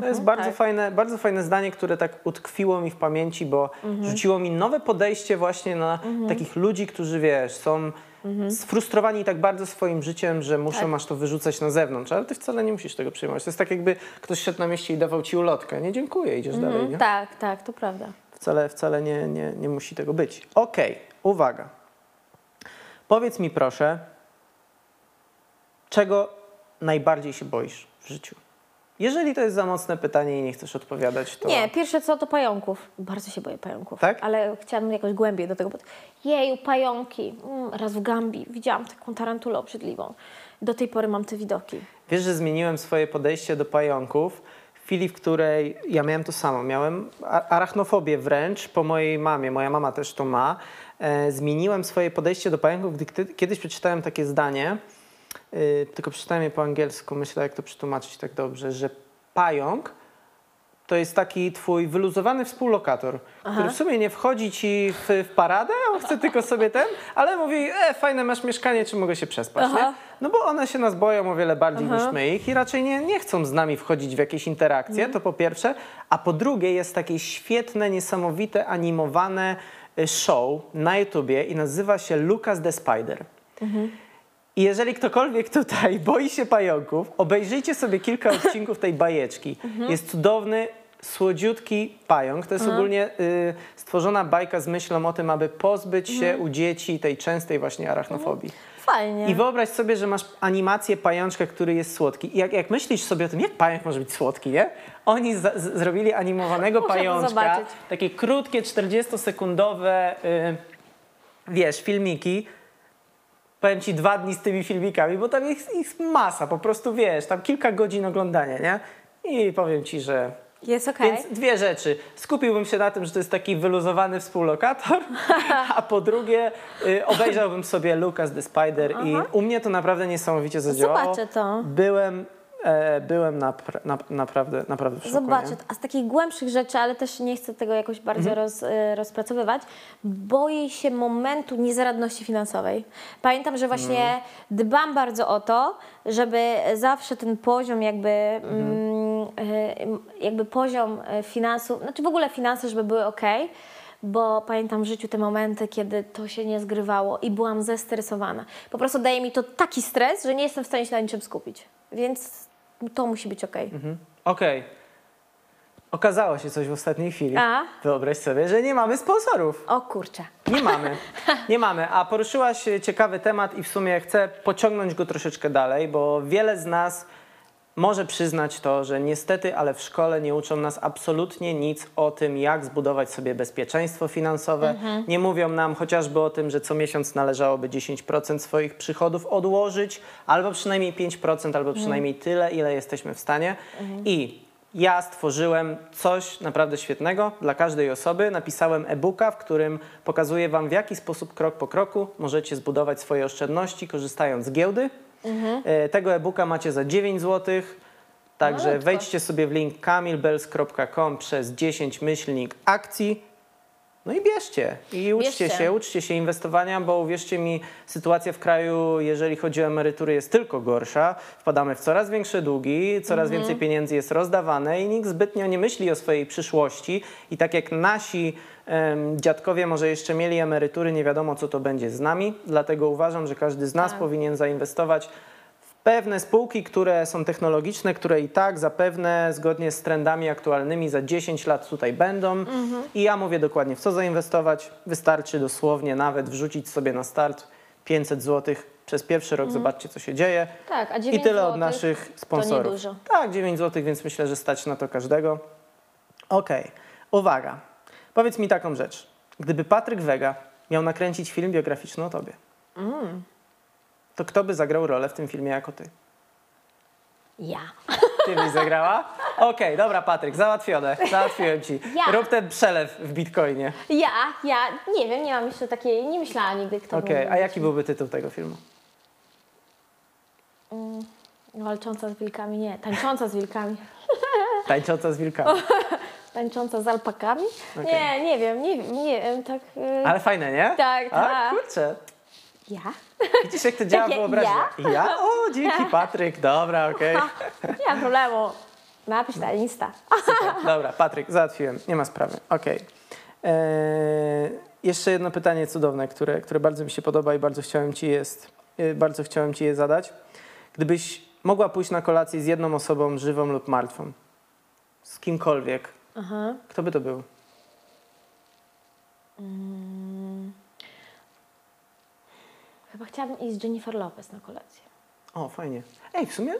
To jest bardzo, tak. fajne, bardzo fajne zdanie, które tak utkwiło mi w pamięci, bo Mhm. rzuciło mi nowe podejście właśnie na takich ludzi, którzy wiesz, są Mhm. sfrustrowani tak bardzo swoim życiem, że muszą Tak. aż to wyrzucać na zewnątrz, ale ty wcale nie musisz tego przyjmować. To jest tak jakby ktoś szedł na mieście i dawał ci ulotkę. Nie dziękuję, idziesz dalej, nie? Tak, tak, to prawda. Wcale, wcale nie, nie, nie musi tego być. Okej, uwaga. Powiedz mi proszę, czego najbardziej się boisz w życiu? Jeżeli to jest za mocne pytanie i nie chcesz odpowiadać, to... Nie, pierwsze co to pająków. Bardzo się boję pająków. Tak? Ale chciałabym jakoś głębiej do tego. Bo... Jeju, pająki. Mm, raz w Gambii widziałam taką tarantulę obrzydliwą. Do tej pory mam te widoki. Wiesz, że zmieniłem swoje podejście do pająków w chwili, w której ja miałem to samo. Miałem arachnofobię wręcz po mojej mamie. Moja mama też to ma. E, zmieniłem swoje podejście do pająków, gdy kiedyś przeczytałem takie zdanie, tylko przeczytałem je po angielsku, myślę, jak to przetłumaczyć tak dobrze, że pająk to jest taki twój wyluzowany współlokator, który w sumie nie wchodzi ci w, w paradę, on chce tylko sobie ten, ale mówi, e, fajne masz mieszkanie, czy mogę się przespać, nie? Aha. No bo one się nas boją o wiele bardziej niż my ich i raczej nie, nie chcą z nami wchodzić w jakieś interakcje, to po pierwsze, a po drugie jest takie świetne, niesamowite, animowane y, show na YouTubie i nazywa się Lucas the Spider. I jeżeli ktokolwiek tutaj boi się pająków, obejrzyjcie sobie kilka odcinków tej bajeczki. Jest cudowny, słodziutki pająk. To jest ogólnie y, stworzona bajka z myślą o tym, aby pozbyć się u dzieci tej częstej właśnie arachnofobii. Fajnie. I wyobraź sobie, że masz animację pajączka, który jest słodki. I jak, jak myślisz sobie o tym, jak pająk może być słodki, nie? Oni z, z, zrobili animowanego Muszę pajączka, takie krótkie, 40-sekundowe, y, wiesz, filmiki. Powiem ci dwa dni z tymi filmikami, bo tam jest ich masa, po prostu wiesz, tam kilka godzin oglądania, nie? I powiem ci, że Jest okej. więc dwie rzeczy. Skupiłbym się na tym, że to jest taki wyluzowany współlokator, a po drugie y, obejrzałbym sobie Lucas the Spider i u mnie to naprawdę niesamowicie zadziałało. Zobaczę to. Byłem, byłem napra- na, naprawdę, naprawdę w szoku. Zobaczę. nie? A z takich głębszych rzeczy, ale też nie chcę tego jakoś bardzo Mhm. roz, y, rozpracowywać, boję się momentu niezaradności finansowej. Pamiętam, że właśnie Mhm. dbam bardzo o to, żeby zawsze ten poziom jakby, Mhm. mm, y, jakby poziom finansów, znaczy w ogóle finanse, żeby były ok. Bo pamiętam w życiu te momenty, kiedy to się nie zgrywało i byłam zestresowana. Po prostu daje mi to taki stres, że nie jestem w stanie się na niczym skupić. Więc to musi być ok. Mhm. Okej. Okazało się coś w ostatniej chwili. A? Wyobraź sobie, że nie mamy sponsorów. O kurczę. Nie mamy. Nie mamy. A poruszyłaś e, ciekawy temat i w sumie chcę pociągnąć go troszeczkę dalej, bo wiele z nas może przyznać to, że niestety, ale w szkole nie uczą nas absolutnie nic o tym, jak zbudować sobie bezpieczeństwo finansowe. Nie mówią nam chociażby o tym, że co miesiąc należałoby 10% swoich przychodów odłożyć, albo przynajmniej 5%, albo przynajmniej tyle, ile jesteśmy w stanie. I ja stworzyłem coś naprawdę świetnego dla każdej osoby. Napisałem e-booka, w którym pokazuję Wam, w jaki sposób krok po kroku możecie zbudować swoje oszczędności, korzystając z giełdy. E, Tego e-booka macie za 9 zł. Także Malutko. wejdźcie sobie w link kamilbels.com przez 10 myślnik akcji. No i bierzcie. I uczcie Bierzcie. się, uczcie się inwestowania, bo uwierzcie mi, sytuacja w kraju, jeżeli chodzi o emerytury, jest tylko gorsza. Wpadamy w coraz większe długi, coraz Mhm. więcej pieniędzy jest rozdawane i nikt zbytnio nie myśli o swojej przyszłości. I tak jak nasi dziadkowie może jeszcze mieli emerytury, nie wiadomo co to będzie z nami. Dlatego uważam, że każdy z nas Tak. powinien zainwestować w pewne spółki, które są technologiczne, które i tak zapewne zgodnie z trendami aktualnymi za 10 lat tutaj będą. Mhm. I ja mówię dokładnie w co zainwestować. Wystarczy dosłownie nawet wrzucić sobie na start 500 zł przez pierwszy rok, zobaczcie co się dzieje. Tak, a I 9 tyle od naszych sponsorów. Tak, 9 zł, więc myślę, że stać na to każdego. Okej, uwaga. Powiedz mi taką rzecz. Gdyby Patryk Wega miał nakręcić film biograficzny o tobie, to kto by zagrał rolę w tym filmie jako ty? Ja. Ty byś zagrała? Okej, dobra Patryk, załatwione. Załatwiłem ci. Ja. Rób ten przelew w bitcoinie. Ja, ja, nie wiem, nie mam jeszcze takiej, nie myślałam nigdy, kto Okej, mógłby a jaki byłby tytuł tego filmu? Walcząca z wilkami, nie, tańcząca z wilkami. Tańcząca z wilkami. Tańcząca z alpakami? Okej. Nie, nie wiem, nie, wiem, nie wiem, tak... y, Ale fajne, nie? Tak, A, tak. kurczę. Ja? Widzisz, jak to działa Takie wyobraźnia? Ja? O, dzięki Patryk. Dobra, okej. Nie ma problemu. Napisz na Insta. Dobra, Patryk, załatwiłem. Nie ma sprawy. Okej. Eee, jeszcze jedno pytanie cudowne, które, które bardzo mi się podoba i bardzo chciałem ci jest, e, bardzo chciałem ci je zadać. Gdybyś mogła pójść na kolację z jedną osobą, żywą lub martwą, z kimkolwiek, Aha. kto by to był? Chyba chciałabym iść z Jennifer Lopez na kolację. O, fajnie. Ej, w sumie,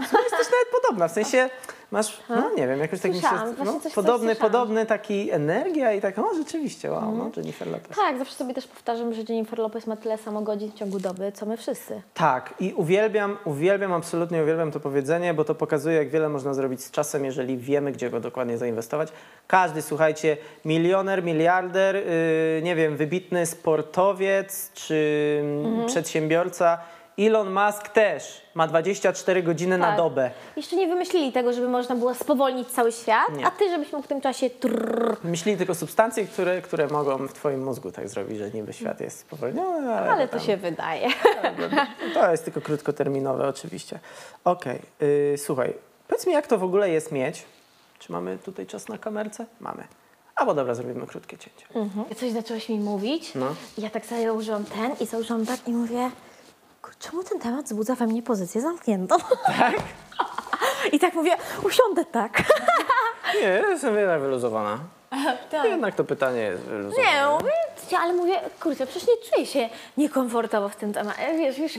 w sumie jesteś nawet podobna, w sensie masz, no nie wiem, jakoś taki Słyszałam, no, właśnie coś- coś podobny, podobny taki energia i tak, o rzeczywiście, wow, no Jennifer Lopez. Tak, zawsze sobie też powtarzam, że Jennifer Lopez ma tyle samo godzin w ciągu doby, co my wszyscy. Tak, i uwielbiam, uwielbiam, absolutnie uwielbiam to powiedzenie, bo to pokazuje, jak wiele można zrobić z czasem, jeżeli wiemy, gdzie go dokładnie zainwestować. Każdy, słuchajcie, milioner, miliarder, yy, nie wiem, wybitny sportowiec czy mm, przedsiębiorca, Elon Musk też ma 24 godziny na Tak. dobę. Jeszcze nie wymyślili tego, żeby można było spowolnić cały świat, Nie. a ty, żebyś mógł w tym czasie trrr, Myśleli tylko substancje, które, które mogą w twoim mózgu tak zrobić, że niby świat jest spowolniony, ale, ale to się wydaje. To jest tylko krótkoterminowe oczywiście. Okej, yy, słuchaj, powiedz mi jak to w ogóle jest mieć. Czy mamy tutaj czas na kamerce? Mamy. Albo dobra, zrobimy krótkie cięcie. Coś zaczęłaś mi mówić, No. ja tak sobie założyłam ten i założyłam tak i mówię, "Kur- czemu ten temat wzbudza we mnie pozycję zamkniętą? Tak? I tak mówię, usiądę tak. Nie, jestem jednak wyluzowana. tak. Jednak to pytanie jest wyluzowane. Nie, mówię, ale mówię, kurczę, przecież nie czuję się niekomfortowo w tym temacie. Wiesz, wiesz,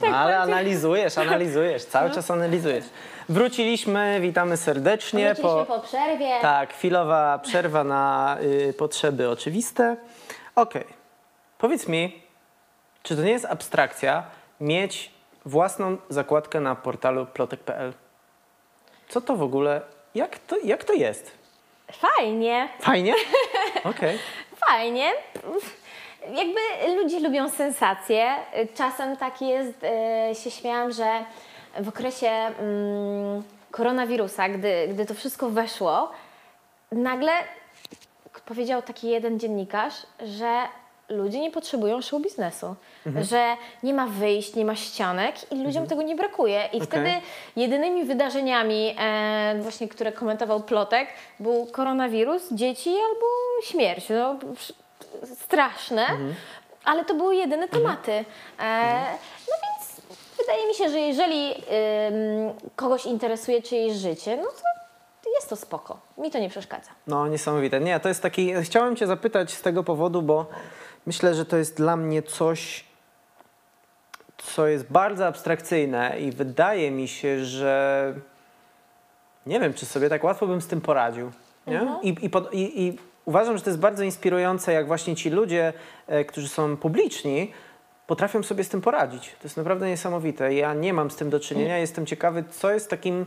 tak No, ale bardziej- analizujesz, analizujesz, cały czas analizujesz. Wróciliśmy, witamy serdecznie. Wróciliśmy po przerwie. Tak, chwilowa przerwa na y, potrzeby oczywiste. Okej, powiedz mi, czy to nie jest abstrakcja mieć własną zakładkę na portalu plotek.pl? Co to w ogóle, jak to, jak to jest? Fajnie, Fajnie? Okej. fajnie. Jakby ludzie lubią sensacje. Czasem tak jest, e, się śmiałam, że w okresie mm, koronawirusa, gdy, gdy to wszystko weszło, nagle powiedział taki jeden dziennikarz, że ludzie nie potrzebują show biznesu, że nie ma wyjść, nie ma ścianek i ludziom tego nie brakuje. I wtedy jedynymi wydarzeniami, e, właśnie które komentował Plotek, był koronawirus, dzieci albo śmierć. No, sz- straszne, ale to były jedyne tematy. E, no więc wydaje mi się, że jeżeli kogoś interesuje czyjeś życie, no to jest to spoko. Mi to nie przeszkadza. No, niesamowite. Nie, to jest taki. Chciałem Cię zapytać z tego powodu, bo myślę, że to jest dla mnie coś, co jest bardzo abstrakcyjne i wydaje mi się, że nie wiem, czy sobie tak łatwo bym z tym poradził. Nie? I, i, pod, i, I uważam, że to jest bardzo inspirujące, jak właśnie ci ludzie, e, którzy są publiczni, potrafią sobie z tym poradzić. To jest naprawdę niesamowite. Ja nie mam z tym do czynienia. Jestem ciekawy, co jest takim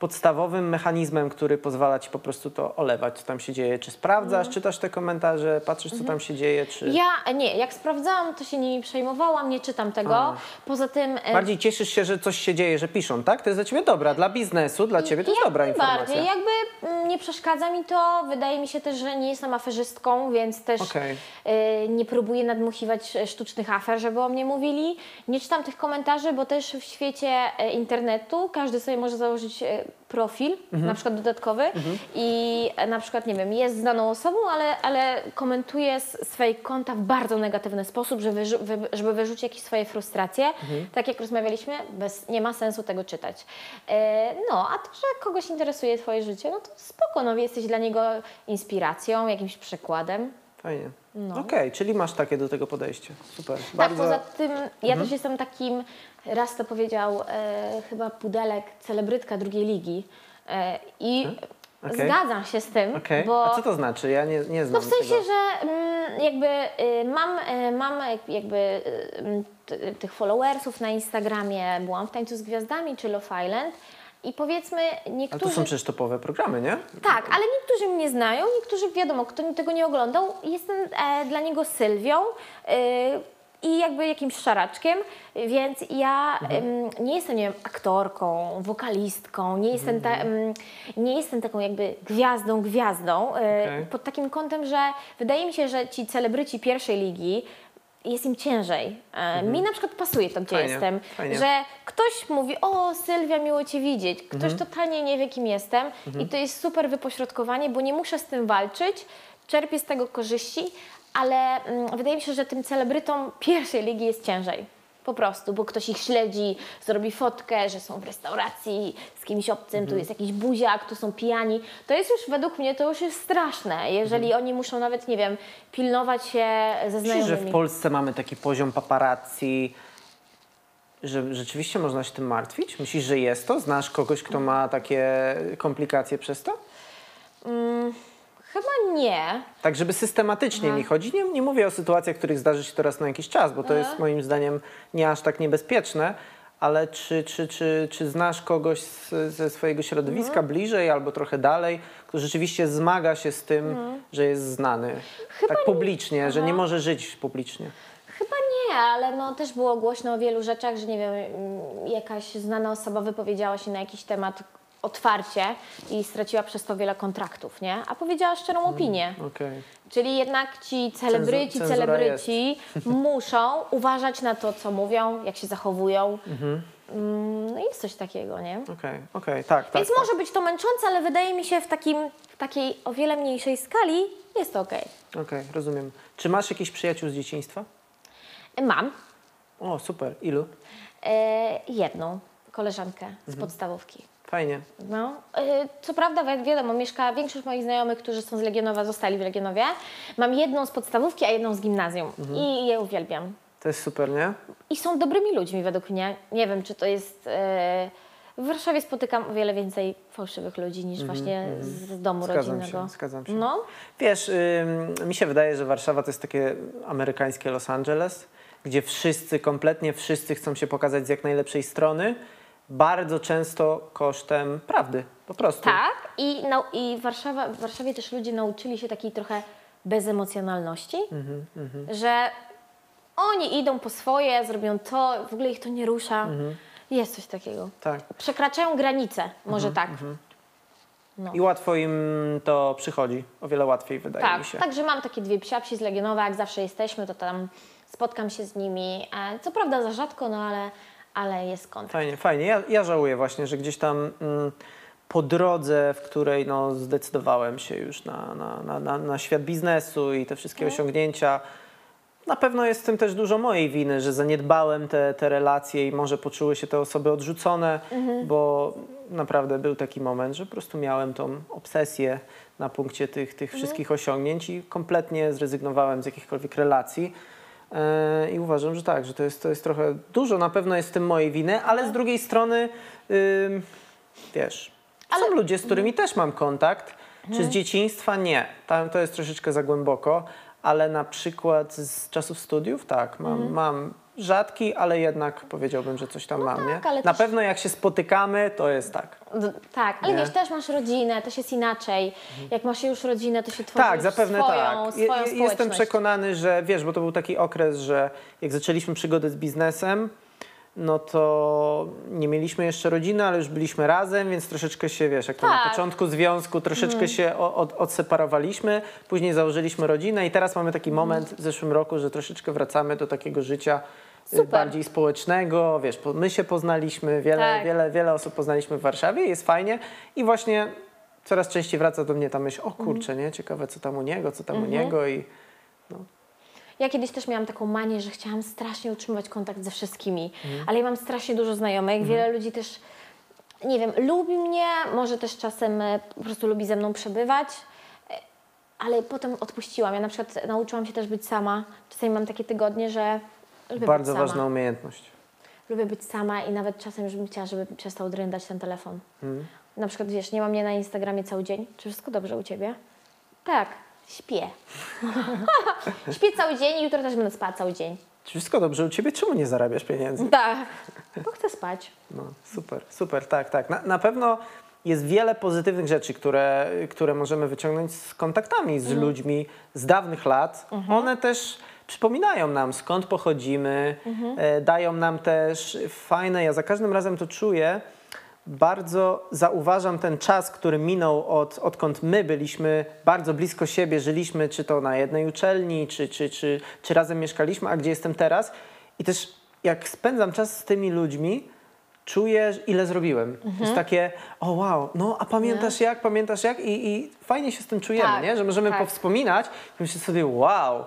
podstawowym mechanizmem, który pozwala ci po prostu to olewać, co tam się dzieje. Czy sprawdzasz, czytasz te komentarze, patrzysz, co tam się dzieje, czy Ja nie, jak sprawdzałam, to się nimi przejmowałam, nie czytam tego. A. Poza tym. bardziej cieszysz się, że coś się dzieje, że piszą, tak? To jest dla ciebie dobra, dla biznesu, dla ciebie to jest dobra informacja. Jakby mm, nie przeszkadza mi to. Wydaje mi się też, że nie jestem aferzystką, więc też Okej. y, nie próbuję nadmuchiwać e, sztucznych afer, żeby o mnie mówili. Nie czytam tych komentarzy, bo też w świecie e, internetu każdy sobie może założyć e, profil, Mhm. na przykład dodatkowy i e, na przykład, nie wiem, jest znaną osobą, ale, ale komentuje z swojej konta w bardzo negatywny sposób, żeby, żeby wyrzucić jakieś swoje frustracje. Mhm. Tak jak rozmawialiśmy, bez, nie ma sensu tego czytać. E, no, a to, że kogoś interesuje Twoje życie, no to spoko, no jesteś dla niego inspiracją, jakimś przykładem. Fajnie. No. Okej, czyli masz takie do tego podejście. Super. Tak, Bardzo... poza tym ja też jestem takim, raz to powiedział e, chyba Pudelek, celebrytka drugiej ligi. E, I Okej. Zgadzam się z tym, Okej. bo... A co to znaczy? Ja nie, nie znam No w sensie, tego. że mm, jakby y, mam, y, mam jak- jakby y, mm, t- tych followersów na Instagramie, byłam w Tańcu z Gwiazdami czy Love Island i powiedzmy Ale to niektórzy... są przecież topowe programy, nie? Tak, ale niektórzy mnie znają, niektórzy wiadomo, kto tego nie oglądał, jestem e, dla niego Sylwią y, i jakby jakimś szaraczkiem, więc ja em, nie jestem, nie wiem, aktorką, wokalistką, nie jestem, ta, em, nie jestem taką jakby gwiazdą, gwiazdą, e, Okej. pod takim kątem, że wydaje mi się, że ci celebryci pierwszej ligi jest im ciężej. E, Mi na przykład pasuje to, gdzie Fajnie, jestem, fajnie. że ktoś mówi, o Sylwia, miło Cię widzieć. Ktoś totalnie nie wie, kim jestem i to jest super wypośrodkowanie, bo nie muszę z tym walczyć, czerpię z tego korzyści, ale mm, wydaje mi się, że tym celebrytom pierwszej ligi jest ciężej. Po prostu, bo ktoś ich śledzi, zrobi fotkę, że są w restauracji z kimś obcym, tu jest jakiś buziak, tu są pijani. To jest już, według mnie, to już jest straszne, jeżeli oni muszą nawet, nie wiem, pilnować się ze Myślisz, znajomymi. że w Polsce mamy taki poziom paparazzi, że rzeczywiście można się tym martwić? Myślisz, że jest to? Znasz kogoś, kto ma takie komplikacje przez to? Chyba nie. Tak, żeby systematycznie mi chodzi. Nie, nie mówię o sytuacjach, których zdarzy się to raz na jakiś czas, bo to jest moim zdaniem nie aż tak niebezpieczne, ale czy, czy, czy, czy znasz kogoś z, ze swojego środowiska bliżej albo trochę dalej, kto rzeczywiście zmaga się z tym, że jest znany Chyba tak nie. publicznie, że nie może żyć publicznie? Chyba nie, ale no też było głośno o wielu rzeczach, że nie wiem, jakaś znana osoba wypowiedziała się na jakiś temat otwarcie i straciła przez to wiele kontraktów, nie? A powiedziała szczerą opinię. Okej. Czyli jednak ci celebryci, cenzura celebryci muszą uważać na to, co mówią, jak się zachowują. Mm, No jest coś takiego, nie? Okej, okej, tak, tak. Więc tak. może być to męczące, ale wydaje mi się w, takim, w takiej o wiele mniejszej skali jest to okej. Okej, rozumiem. Czy masz jakichś przyjaciół z dzieciństwa? Mam O, super. Ilu? e, jedną koleżankę z Mhm. podstawówki. Fajnie. No, y, co prawda, wi- wiadomo, mieszka większość moich znajomych, którzy są z Legionowa, zostali w Legionowie. Mam jedną z podstawówki, a jedną z gimnazjum Mhm. i je uwielbiam. To jest super, nie? I są dobrymi ludźmi według mnie. Nie wiem, czy to jest... y, w Warszawie spotykam o wiele więcej fałszywych ludzi niż właśnie z, z domu Mhm, Zgadzam rodzinnego. się, zgadzam się. No, Wiesz, mi się wydaje, że Warszawa to jest takie amerykańskie Los Angeles, gdzie wszyscy, kompletnie wszyscy chcą się pokazać z jak najlepszej strony, bardzo często kosztem prawdy, po prostu. tak. I, nau- i Warszawa, w Warszawie też ludzie nauczyli się takiej trochę bezemocjonalności, Mhm, że oni idą po swoje, zrobią to, w ogóle ich to nie rusza. Mhm. Jest coś takiego. Tak. Przekraczają granice, może Mhm, tak. I łatwo im to przychodzi, o wiele łatwiej wydaje Tak, mi się. także mam takie dwie psiapsi z Legionowa, jak zawsze jesteśmy, to tam spotkam się z nimi. E, Co prawda za rzadko, no ale, ale jest kontakt. Fajnie, fajnie. Ja, ja żałuję właśnie, że gdzieś tam mm, po drodze, w której no, zdecydowałem się już na, na, na, na, na świat biznesu i te wszystkie osiągnięcia, na pewno jest w tym też dużo mojej winy, że zaniedbałem te, te relacje i może poczuły się te osoby odrzucone, bo naprawdę był taki moment, że po prostu miałem tą obsesję na punkcie tych, tych wszystkich osiągnięć i kompletnie zrezygnowałem z jakichkolwiek relacji. E, I uważam, że tak, że to jest, to jest trochę dużo, na pewno jest w tym mojej winy, ale z drugiej strony, ym, wiesz, są ludzie, z którymi też mam kontakt. Czy z dzieciństwa? Nie. Tam to jest troszeczkę za głęboko, ale na przykład z czasów studiów, tak, mam, mam rzadki, ale jednak powiedziałbym, że coś tam mam, nie? tak, ale Na też- pewno jak się spotykamy, to jest tak. Tak, ale Nie. wiesz, też masz rodzinę, też jest inaczej. Jak masz już rodzinę, to się tworzy Tak, zapewne swoją, tak. Swoją je- Jestem przekonany, że wiesz, bo to był taki okres, że jak zaczęliśmy przygodę z biznesem, no to nie mieliśmy jeszcze rodziny, ale już byliśmy razem, więc troszeczkę się, wiesz, jak to na Tak. początku związku, troszeczkę się o- od, odseparowaliśmy, później założyliśmy rodzinę i teraz mamy taki moment w zeszłym roku, że troszeczkę wracamy do takiego życia Super. bardziej społecznego, wiesz, my się poznaliśmy, wiele, Tak. wiele, wiele osób poznaliśmy w Warszawie, jest fajnie i właśnie coraz częściej wraca do mnie ta myśl, o kurczę, nie, ciekawe co tam u niego, co tam u niego i Ja kiedyś też miałam taką manię, że chciałam strasznie utrzymywać kontakt ze wszystkimi, Mhm. ale ja mam strasznie dużo znajomych, wiele ludzi też, nie wiem, lubi mnie, może też czasem e, po prostu lubi ze mną przebywać, e, ale potem odpuściłam. Ja na przykład nauczyłam się też być sama. Czasami mam takie tygodnie, że lubię bardzo ważna umiejętność. lubię być sama i nawet czasem już bym chciała, żeby przestał drędać ten telefon. Mhm. Na przykład, wiesz, nie mam mnie na Instagramie cały dzień. Czy wszystko dobrze u Ciebie? Tak, śpię. śpię cały dzień i jutro też będę spała cały dzień. Czy wszystko dobrze u Ciebie? Czemu nie zarabiasz pieniędzy? Tak, bo chcę spać. No, super, super, tak, tak. Na, na pewno jest wiele pozytywnych rzeczy, które, które możemy wyciągnąć z kontaktami z ludźmi z dawnych lat. One też przypominają nam, skąd pochodzimy, e, dają nam też fajne, ja za każdym razem to czuję, bardzo zauważam ten czas, który minął od, odkąd my byliśmy bardzo blisko siebie, żyliśmy, czy to na jednej uczelni, czy, czy, czy, czy razem mieszkaliśmy, a gdzie jestem teraz. I też jak spędzam czas z tymi ludźmi, czuję, ile zrobiłem. Jest takie, o wow, no a pamiętasz jak, pamiętasz jak? I, i fajnie się z tym czujemy, Tak, nie? że możemy tak. powspominać i myśleć sobie, wow,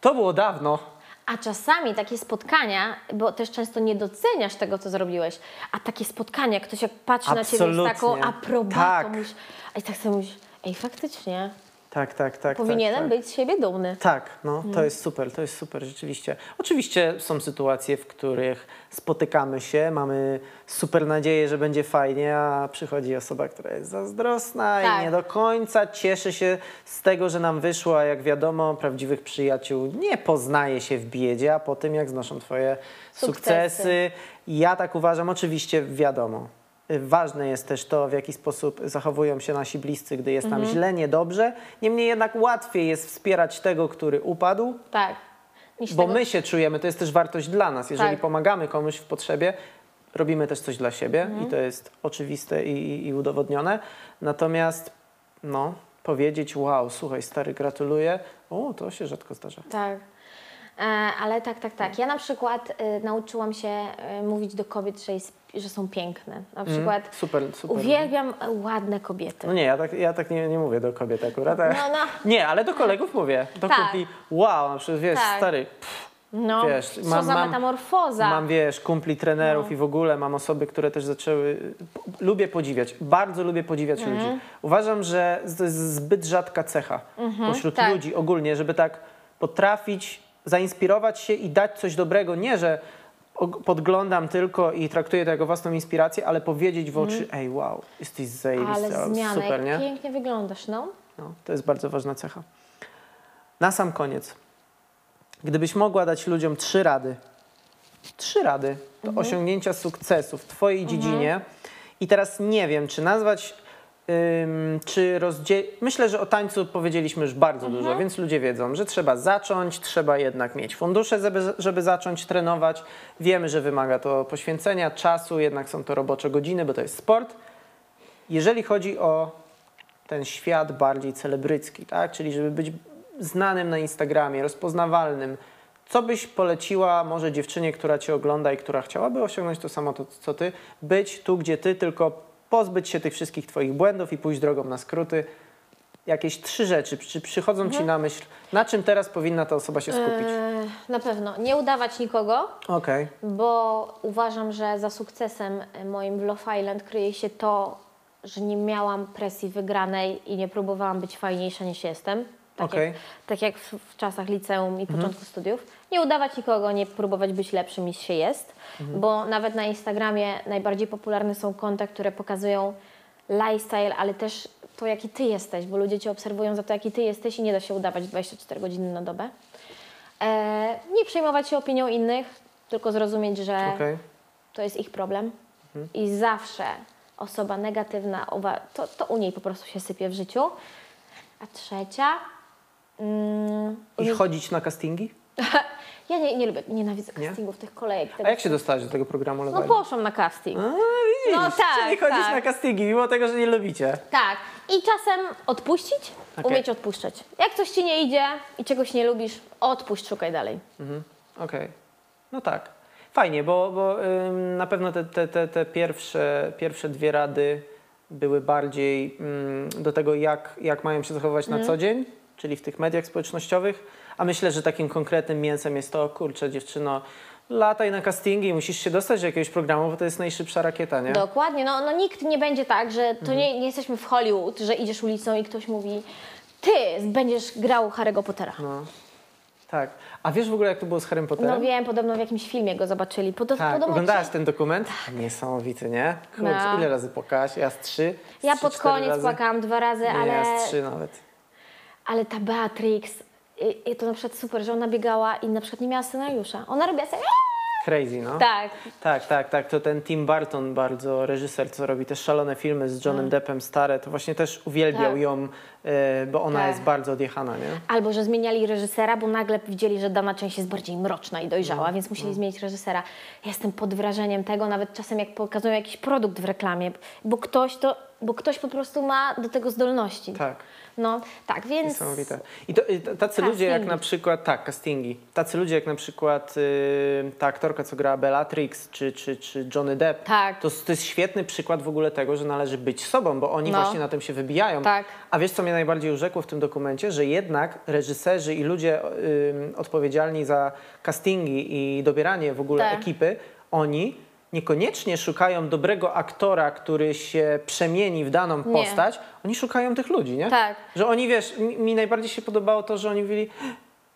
to było dawno. A czasami takie spotkania, bo też często nie doceniasz tego, co zrobiłeś, a takie spotkania, ktoś jak patrzy na ciebie z taką Absolutnie. aprobatą, Tak. myślisz, a i tak sobie myślisz, ej, faktycznie, Tak, tak, tak. powinienem tak, tak. być z siebie dumny. Tak, no Mm. to jest super, to jest super rzeczywiście. Oczywiście są sytuacje, w których spotykamy się, mamy super nadzieję, że będzie fajnie, a przychodzi osoba, która jest zazdrosna Tak. i nie do końca cieszy się z tego, że nam wyszło, a jak wiadomo, prawdziwych przyjaciół nie poznaje się w biedzie, a po tym jak znoszą twoje Sukcesy. sukcesy. Ja tak uważam, oczywiście wiadomo. Ważne jest też to, w jaki sposób zachowują się nasi bliscy, gdy jest Mhm. nam źle, niedobrze. Niemniej jednak łatwiej jest wspierać tego, który upadł, Tak. Niż bo tego- my się czujemy, to jest też wartość dla nas. Jeżeli Tak. pomagamy komuś w potrzebie, robimy też coś dla siebie Mhm. i to jest oczywiste i, i, i udowodnione. Natomiast no, powiedzieć, wow, słuchaj, stary, gratuluję, o, to się rzadko zdarza. Tak. E, ale tak, tak, tak. Ja na przykład y, nauczyłam się y, mówić do kobiet, że, jest, że są piękne. Na przykład Super, super. uwielbiam e, ładne kobiety. No nie, ja tak, ja tak nie, nie mówię do kobiet akurat. No, no. Nie, ale do kolegów mówię. Do Tak. kumpli, wow, na przykład, wiesz, Tak. stary, pff, No, Wiesz, co mam- za mam- metamorfoza. mam, wiesz, kumpli trenerów No. i w ogóle mam osoby, które też zaczęły, lubię podziwiać, bardzo lubię podziwiać Mhm. ludzi. Uważam, że to jest zbyt rzadka cecha pośród tak. ludzi ogólnie, żeby tak potrafić zainspirować się i dać coś dobrego, nie, że podglądam tylko i traktuję to jako własną inspirację, ale powiedzieć w oczy, ej, wow, jesteś zajebisty, Mhm. Ale o, zmiana, super, nie? pięknie wyglądasz, no. No, to jest bardzo ważna cecha. Na sam koniec. Gdybyś mogła dać ludziom trzy rady, trzy rady do osiągnięcia sukcesu w Twojej dziedzinie i teraz nie wiem, czy nazwać, czy rozdzielić. Myślę, że o tańcu powiedzieliśmy już bardzo dużo, więc ludzie wiedzą, że trzeba zacząć, trzeba jednak mieć fundusze, żeby, żeby zacząć trenować. Wiemy, że wymaga to poświęcenia, czasu, jednak są to robocze godziny, bo to jest sport. Jeżeli chodzi o ten świat bardziej celebrycki, tak? Czyli żeby być znanym na Instagramie, rozpoznawalnym. Co byś poleciła może dziewczynie, która cię ogląda i która chciałaby osiągnąć to samo, to, co ty, być tu, gdzie ty, tylko pozbyć się tych wszystkich twoich błędów i pójść drogą na skróty? Jakieś trzy rzeczy, czy przychodzą ci na myśl, na czym teraz powinna ta osoba się skupić? E, na pewno. Nie udawać nikogo, Okej, bo uważam, że za sukcesem moim w Love Island kryje się to, że nie miałam presji wygranej i nie próbowałam być fajniejsza niż jestem. Tak, Okej. jak, tak jak w, w czasach liceum i początku studiów. Nie udawać nikogo, nie próbować być lepszym niż się jest, bo nawet na Instagramie najbardziej popularne są konta, które pokazują lifestyle, ale też to, jaki ty jesteś, bo ludzie cię obserwują za to, jaki ty jesteś i nie da się udawać 24 godziny na dobę. E, nie przejmować się opinią innych, tylko zrozumieć, że okej. to jest ich problem Mhm. i zawsze osoba negatywna, to, to u niej po prostu się sypie w życiu. A trzecia, mm, I chodzić na castingi? ja nie, nie lubię, nienawidzę Nie? castingów tych kolejek. A Tego, jak się dostałeś do tego programu Love no Island? poszłam na casting. A, widzisz, No tak, czyli chodzisz tak. na castingi, mimo tego, że nie lubicie. Tak. I czasem odpuścić, Okej. umieć odpuszczać. Jak coś ci nie idzie i czegoś nie lubisz, odpuść, szukaj dalej. Okej, no tak. Fajnie, bo, bo ym, na pewno te, te, te, te pierwsze, pierwsze dwie rady były bardziej ym, do tego, jak, jak mają się zachowywać Mhm. na co dzień, czyli w tych mediach społecznościowych. A myślę, że takim konkretnym mięsem jest to, kurczę dziewczyno, lataj na castingi i musisz się dostać do jakiegoś programu, bo to jest najszybsza rakieta, nie? Dokładnie, no, no nikt nie będzie tak, że Mhm. to nie, nie jesteśmy w Hollywood, że idziesz ulicą i ktoś mówi ty będziesz grał Harry'ego Pottera. No. Tak. A wiesz w ogóle, jak to było z Harrym Potterem? No wiem, podobno w jakimś filmie go zobaczyli. Podo- Tak, podobno oglądałaś ten dokument? Niesamowity, nie? Kurczę, No. ile razy płakałaś? Ja z trzy? z Ja trzy, pod koniec płakałam dwa razy, Nie, ale, ja z trzy nawet. Ale ta Beatrix, i, i to na przykład super, że ona biegała i na przykład nie miała scenariusza. Ona robiła sobie... Crazy, no. Tak, Tak, tak, tak. To ten Tim Burton, bardzo reżyser, co robi też szalone filmy z Johnem Deppem, stare, to właśnie też uwielbiał Tak. ją, e, bo ona Tak. jest bardzo odjechana, nie? Albo że zmieniali reżysera, bo nagle widzieli, że dana część jest bardziej mroczna i dojrzała, No, więc musieli zmienić reżysera. Jestem pod wrażeniem tego, nawet czasem jak pokazują jakiś produkt w reklamie, bo ktoś to, bo ktoś po prostu ma do tego zdolności. Tak. No, tak, więc... Niesamowite. I to, i t- tacy ludzie jak na przykład, tak, castingi, tacy ludzie jak na przykład y, ta aktorka, co grała Bellatrix, czy, czy, czy Johnny Depp, Tak. to, to jest świetny przykład w ogóle tego, że należy być sobą, bo oni No. właśnie na tym się wybijają. Tak. A wiesz, co mnie najbardziej urzekło w tym dokumencie? Że jednak reżyserzy i ludzie y, odpowiedzialni za castingi i dobieranie w ogóle Tak. ekipy, oni niekoniecznie szukają dobrego aktora, który się przemieni w daną Nie. postać, oni szukają tych ludzi, nie? Tak. Że oni, wiesz, mi, mi najbardziej się podobało to, że oni mówili,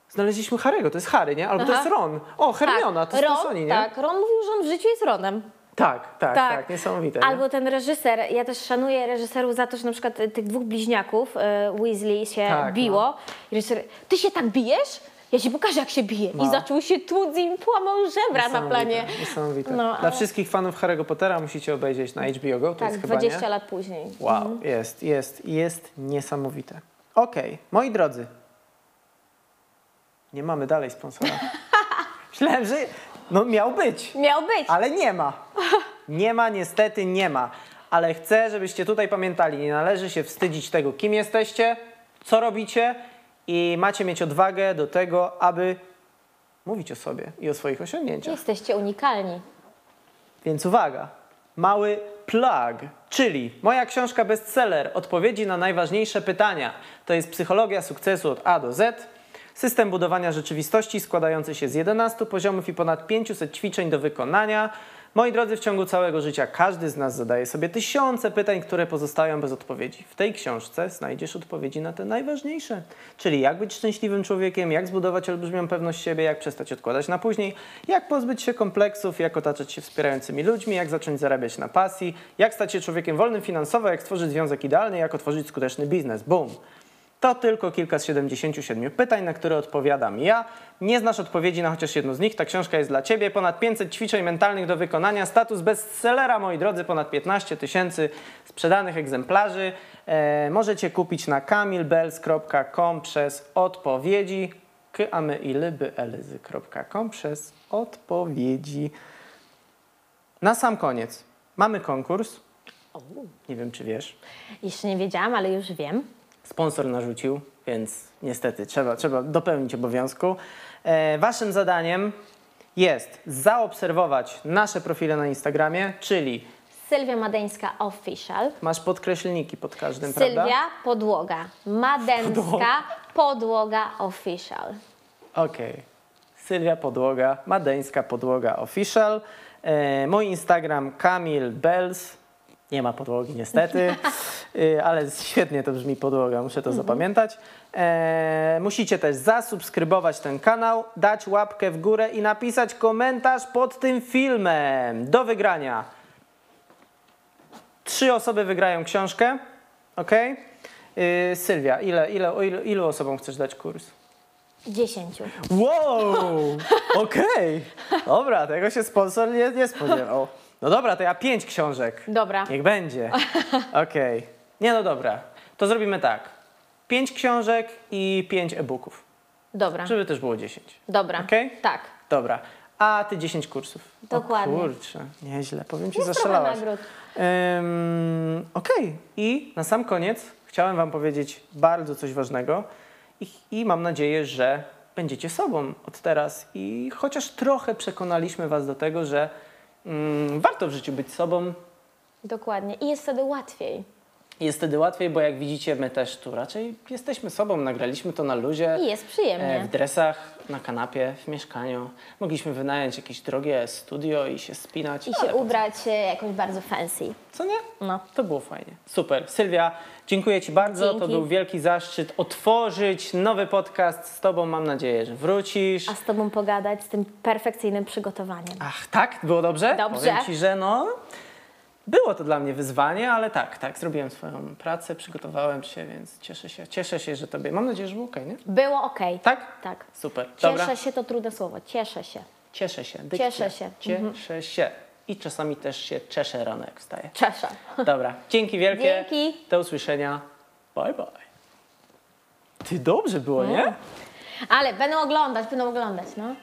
znaleźliśmy Harry'ego, to jest Harry, nie? Albo to Aha. jest Ron. O, Hermiona, to jest Ron, to Sony, nie? Tak, Ron mówił, że on w życiu jest Ronem. Tak, tak, tak, niesamowite. nie? Albo ten reżyser, ja też szanuję reżyserów za to, że na przykład y, tych dwóch bliźniaków, y, Weasley się Tak, biło. no. I reżyser, ty się tak bijesz? Ja ci pokażę, jak się bije. No. I zaczął się tłuc i płamał żebra na planie. Niesamowite. No, Dla ale- wszystkich fanów Harry'ego Pottera musicie obejrzeć na HBO Go, to Tak, jest chyba, 20 nie? lat później. Wow, jest, jest, jest niesamowite. Okej, moi drodzy. Nie mamy dalej sponsora. Myślałem, że no miał być, Miał być. ale nie ma. Nie ma, niestety nie ma. Ale chcę, żebyście tutaj pamiętali, nie należy się wstydzić tego, kim jesteście, co robicie i macie mieć odwagę do tego, aby mówić o sobie i o swoich osiągnięciach. Jesteście unikalni. Więc uwaga, mały plug, czyli moja książka bestseller Odpowiedzi na najważniejsze pytania. To jest psychologia sukcesu od A do Z. System budowania rzeczywistości składający się z 11 poziomów i ponad 500 ćwiczeń do wykonania. Moi drodzy, w ciągu całego życia każdy z nas zadaje sobie tysiące pytań, które pozostają bez odpowiedzi. W tej książce znajdziesz odpowiedzi na te najważniejsze, czyli jak być szczęśliwym człowiekiem, jak zbudować olbrzymią pewność siebie, jak przestać odkładać na później, jak pozbyć się kompleksów, jak otaczać się wspierającymi ludźmi, jak zacząć zarabiać na pasji, jak stać się człowiekiem wolnym finansowo, jak stworzyć związek idealny, jak otworzyć skuteczny biznes. Boom! To tylko kilka z 77 pytań, na które odpowiadam ja. Nie znasz odpowiedzi na chociaż jedno z nich, ta książka jest dla Ciebie. Ponad 500 ćwiczeń mentalnych do wykonania, status bestsellera, moi drodzy, ponad 15 tysięcy sprzedanych egzemplarzy. E, możecie kupić na kamilbels.com przez odpowiedzi a my i przez odpowiedzi. Na sam koniec mamy konkurs. Nie wiem, czy wiesz. Jeszcze nie wiedziałam, ale już wiem. Sponsor narzucił, więc niestety trzeba, trzeba dopełnić obowiązku. E, waszym zadaniem jest zaobserwować nasze profile na Instagramie, czyli Sylwia Madeńska Official. masz podkreślniki pod każdym, prawda? Sylwia Podłoga. Madeńska Podłoga Official. Okej. Sylwia Podłoga, Madeńska Podłoga Official. E, mój Instagram Kamil Bells. Nie ma podłogi niestety, e, ale świetnie to brzmi podłoga, muszę to zapamiętać. E, musicie też zasubskrybować ten kanał, dać łapkę w górę i napisać komentarz pod tym filmem. Do wygrania. Trzy osoby wygrają książkę, ok? E, Sylwia, ile, ile, o ilu, ilu osobom chcesz dać kurs? Dziesięciu. Wow! Okej. Dobra, tego się sponsor nie, nie spodziewał. No dobra, to ja pięć książek. Dobra. Niech będzie. Okej. Nie no dobra. To zrobimy tak. Pięć książek i pięć e-booków. Dobra. Żeby też było dziesięć. Dobra. Okej? Tak. Dobra. A ty dziesięć kursów. Dokładnie. O kurczę, nieźle. Powiem ci, Jest zaszalałaś. nagród. Ym, Okej. I na sam koniec chciałem wam powiedzieć bardzo coś ważnego i, i mam nadzieję, że będziecie sobą od teraz i chociaż trochę przekonaliśmy was do tego, że mm, warto w życiu być sobą. Dokładnie. I jest wtedy łatwiej. Jest wtedy łatwiej, bo jak widzicie, my też tu raczej jesteśmy sobą, nagraliśmy to na luzie. I jest E, przyjemnie. W dresach, na kanapie, w mieszkaniu. Mogliśmy wynająć jakieś drogie studio i się spinać. I się ubrać e, jakoś bardzo fancy. Co nie? No. To było fajnie. Super. Sylwia, dziękuję Ci bardzo. To Dzięki. był wielki zaszczyt otworzyć nowy podcast z Tobą. Mam nadzieję, że wrócisz. A z Tobą pogadać z tym perfekcyjnym przygotowaniem. Ach, tak? Było dobrze? Dobrze. Powiem Ci, że no... Było to dla mnie wyzwanie, ale tak, tak, zrobiłem swoją pracę, przygotowałem się, więc cieszę się. Cieszę się, że Tobie... Mam nadzieję, że było okej, nie? Było ok. Tak? Tak. Super. Cieszę Dobra. się, to trudne słowo. Cieszę się. Cieszę się. Dykcja. Cieszę się. Mhm. Cieszę się. I czasami też się czeszę rano, jak wstaję. Cieszę. Dobra, dzięki wielkie. Dzięki. Do usłyszenia. Bye bye. Ty dobrze było, nie? Ale będą oglądać, będą oglądać, no.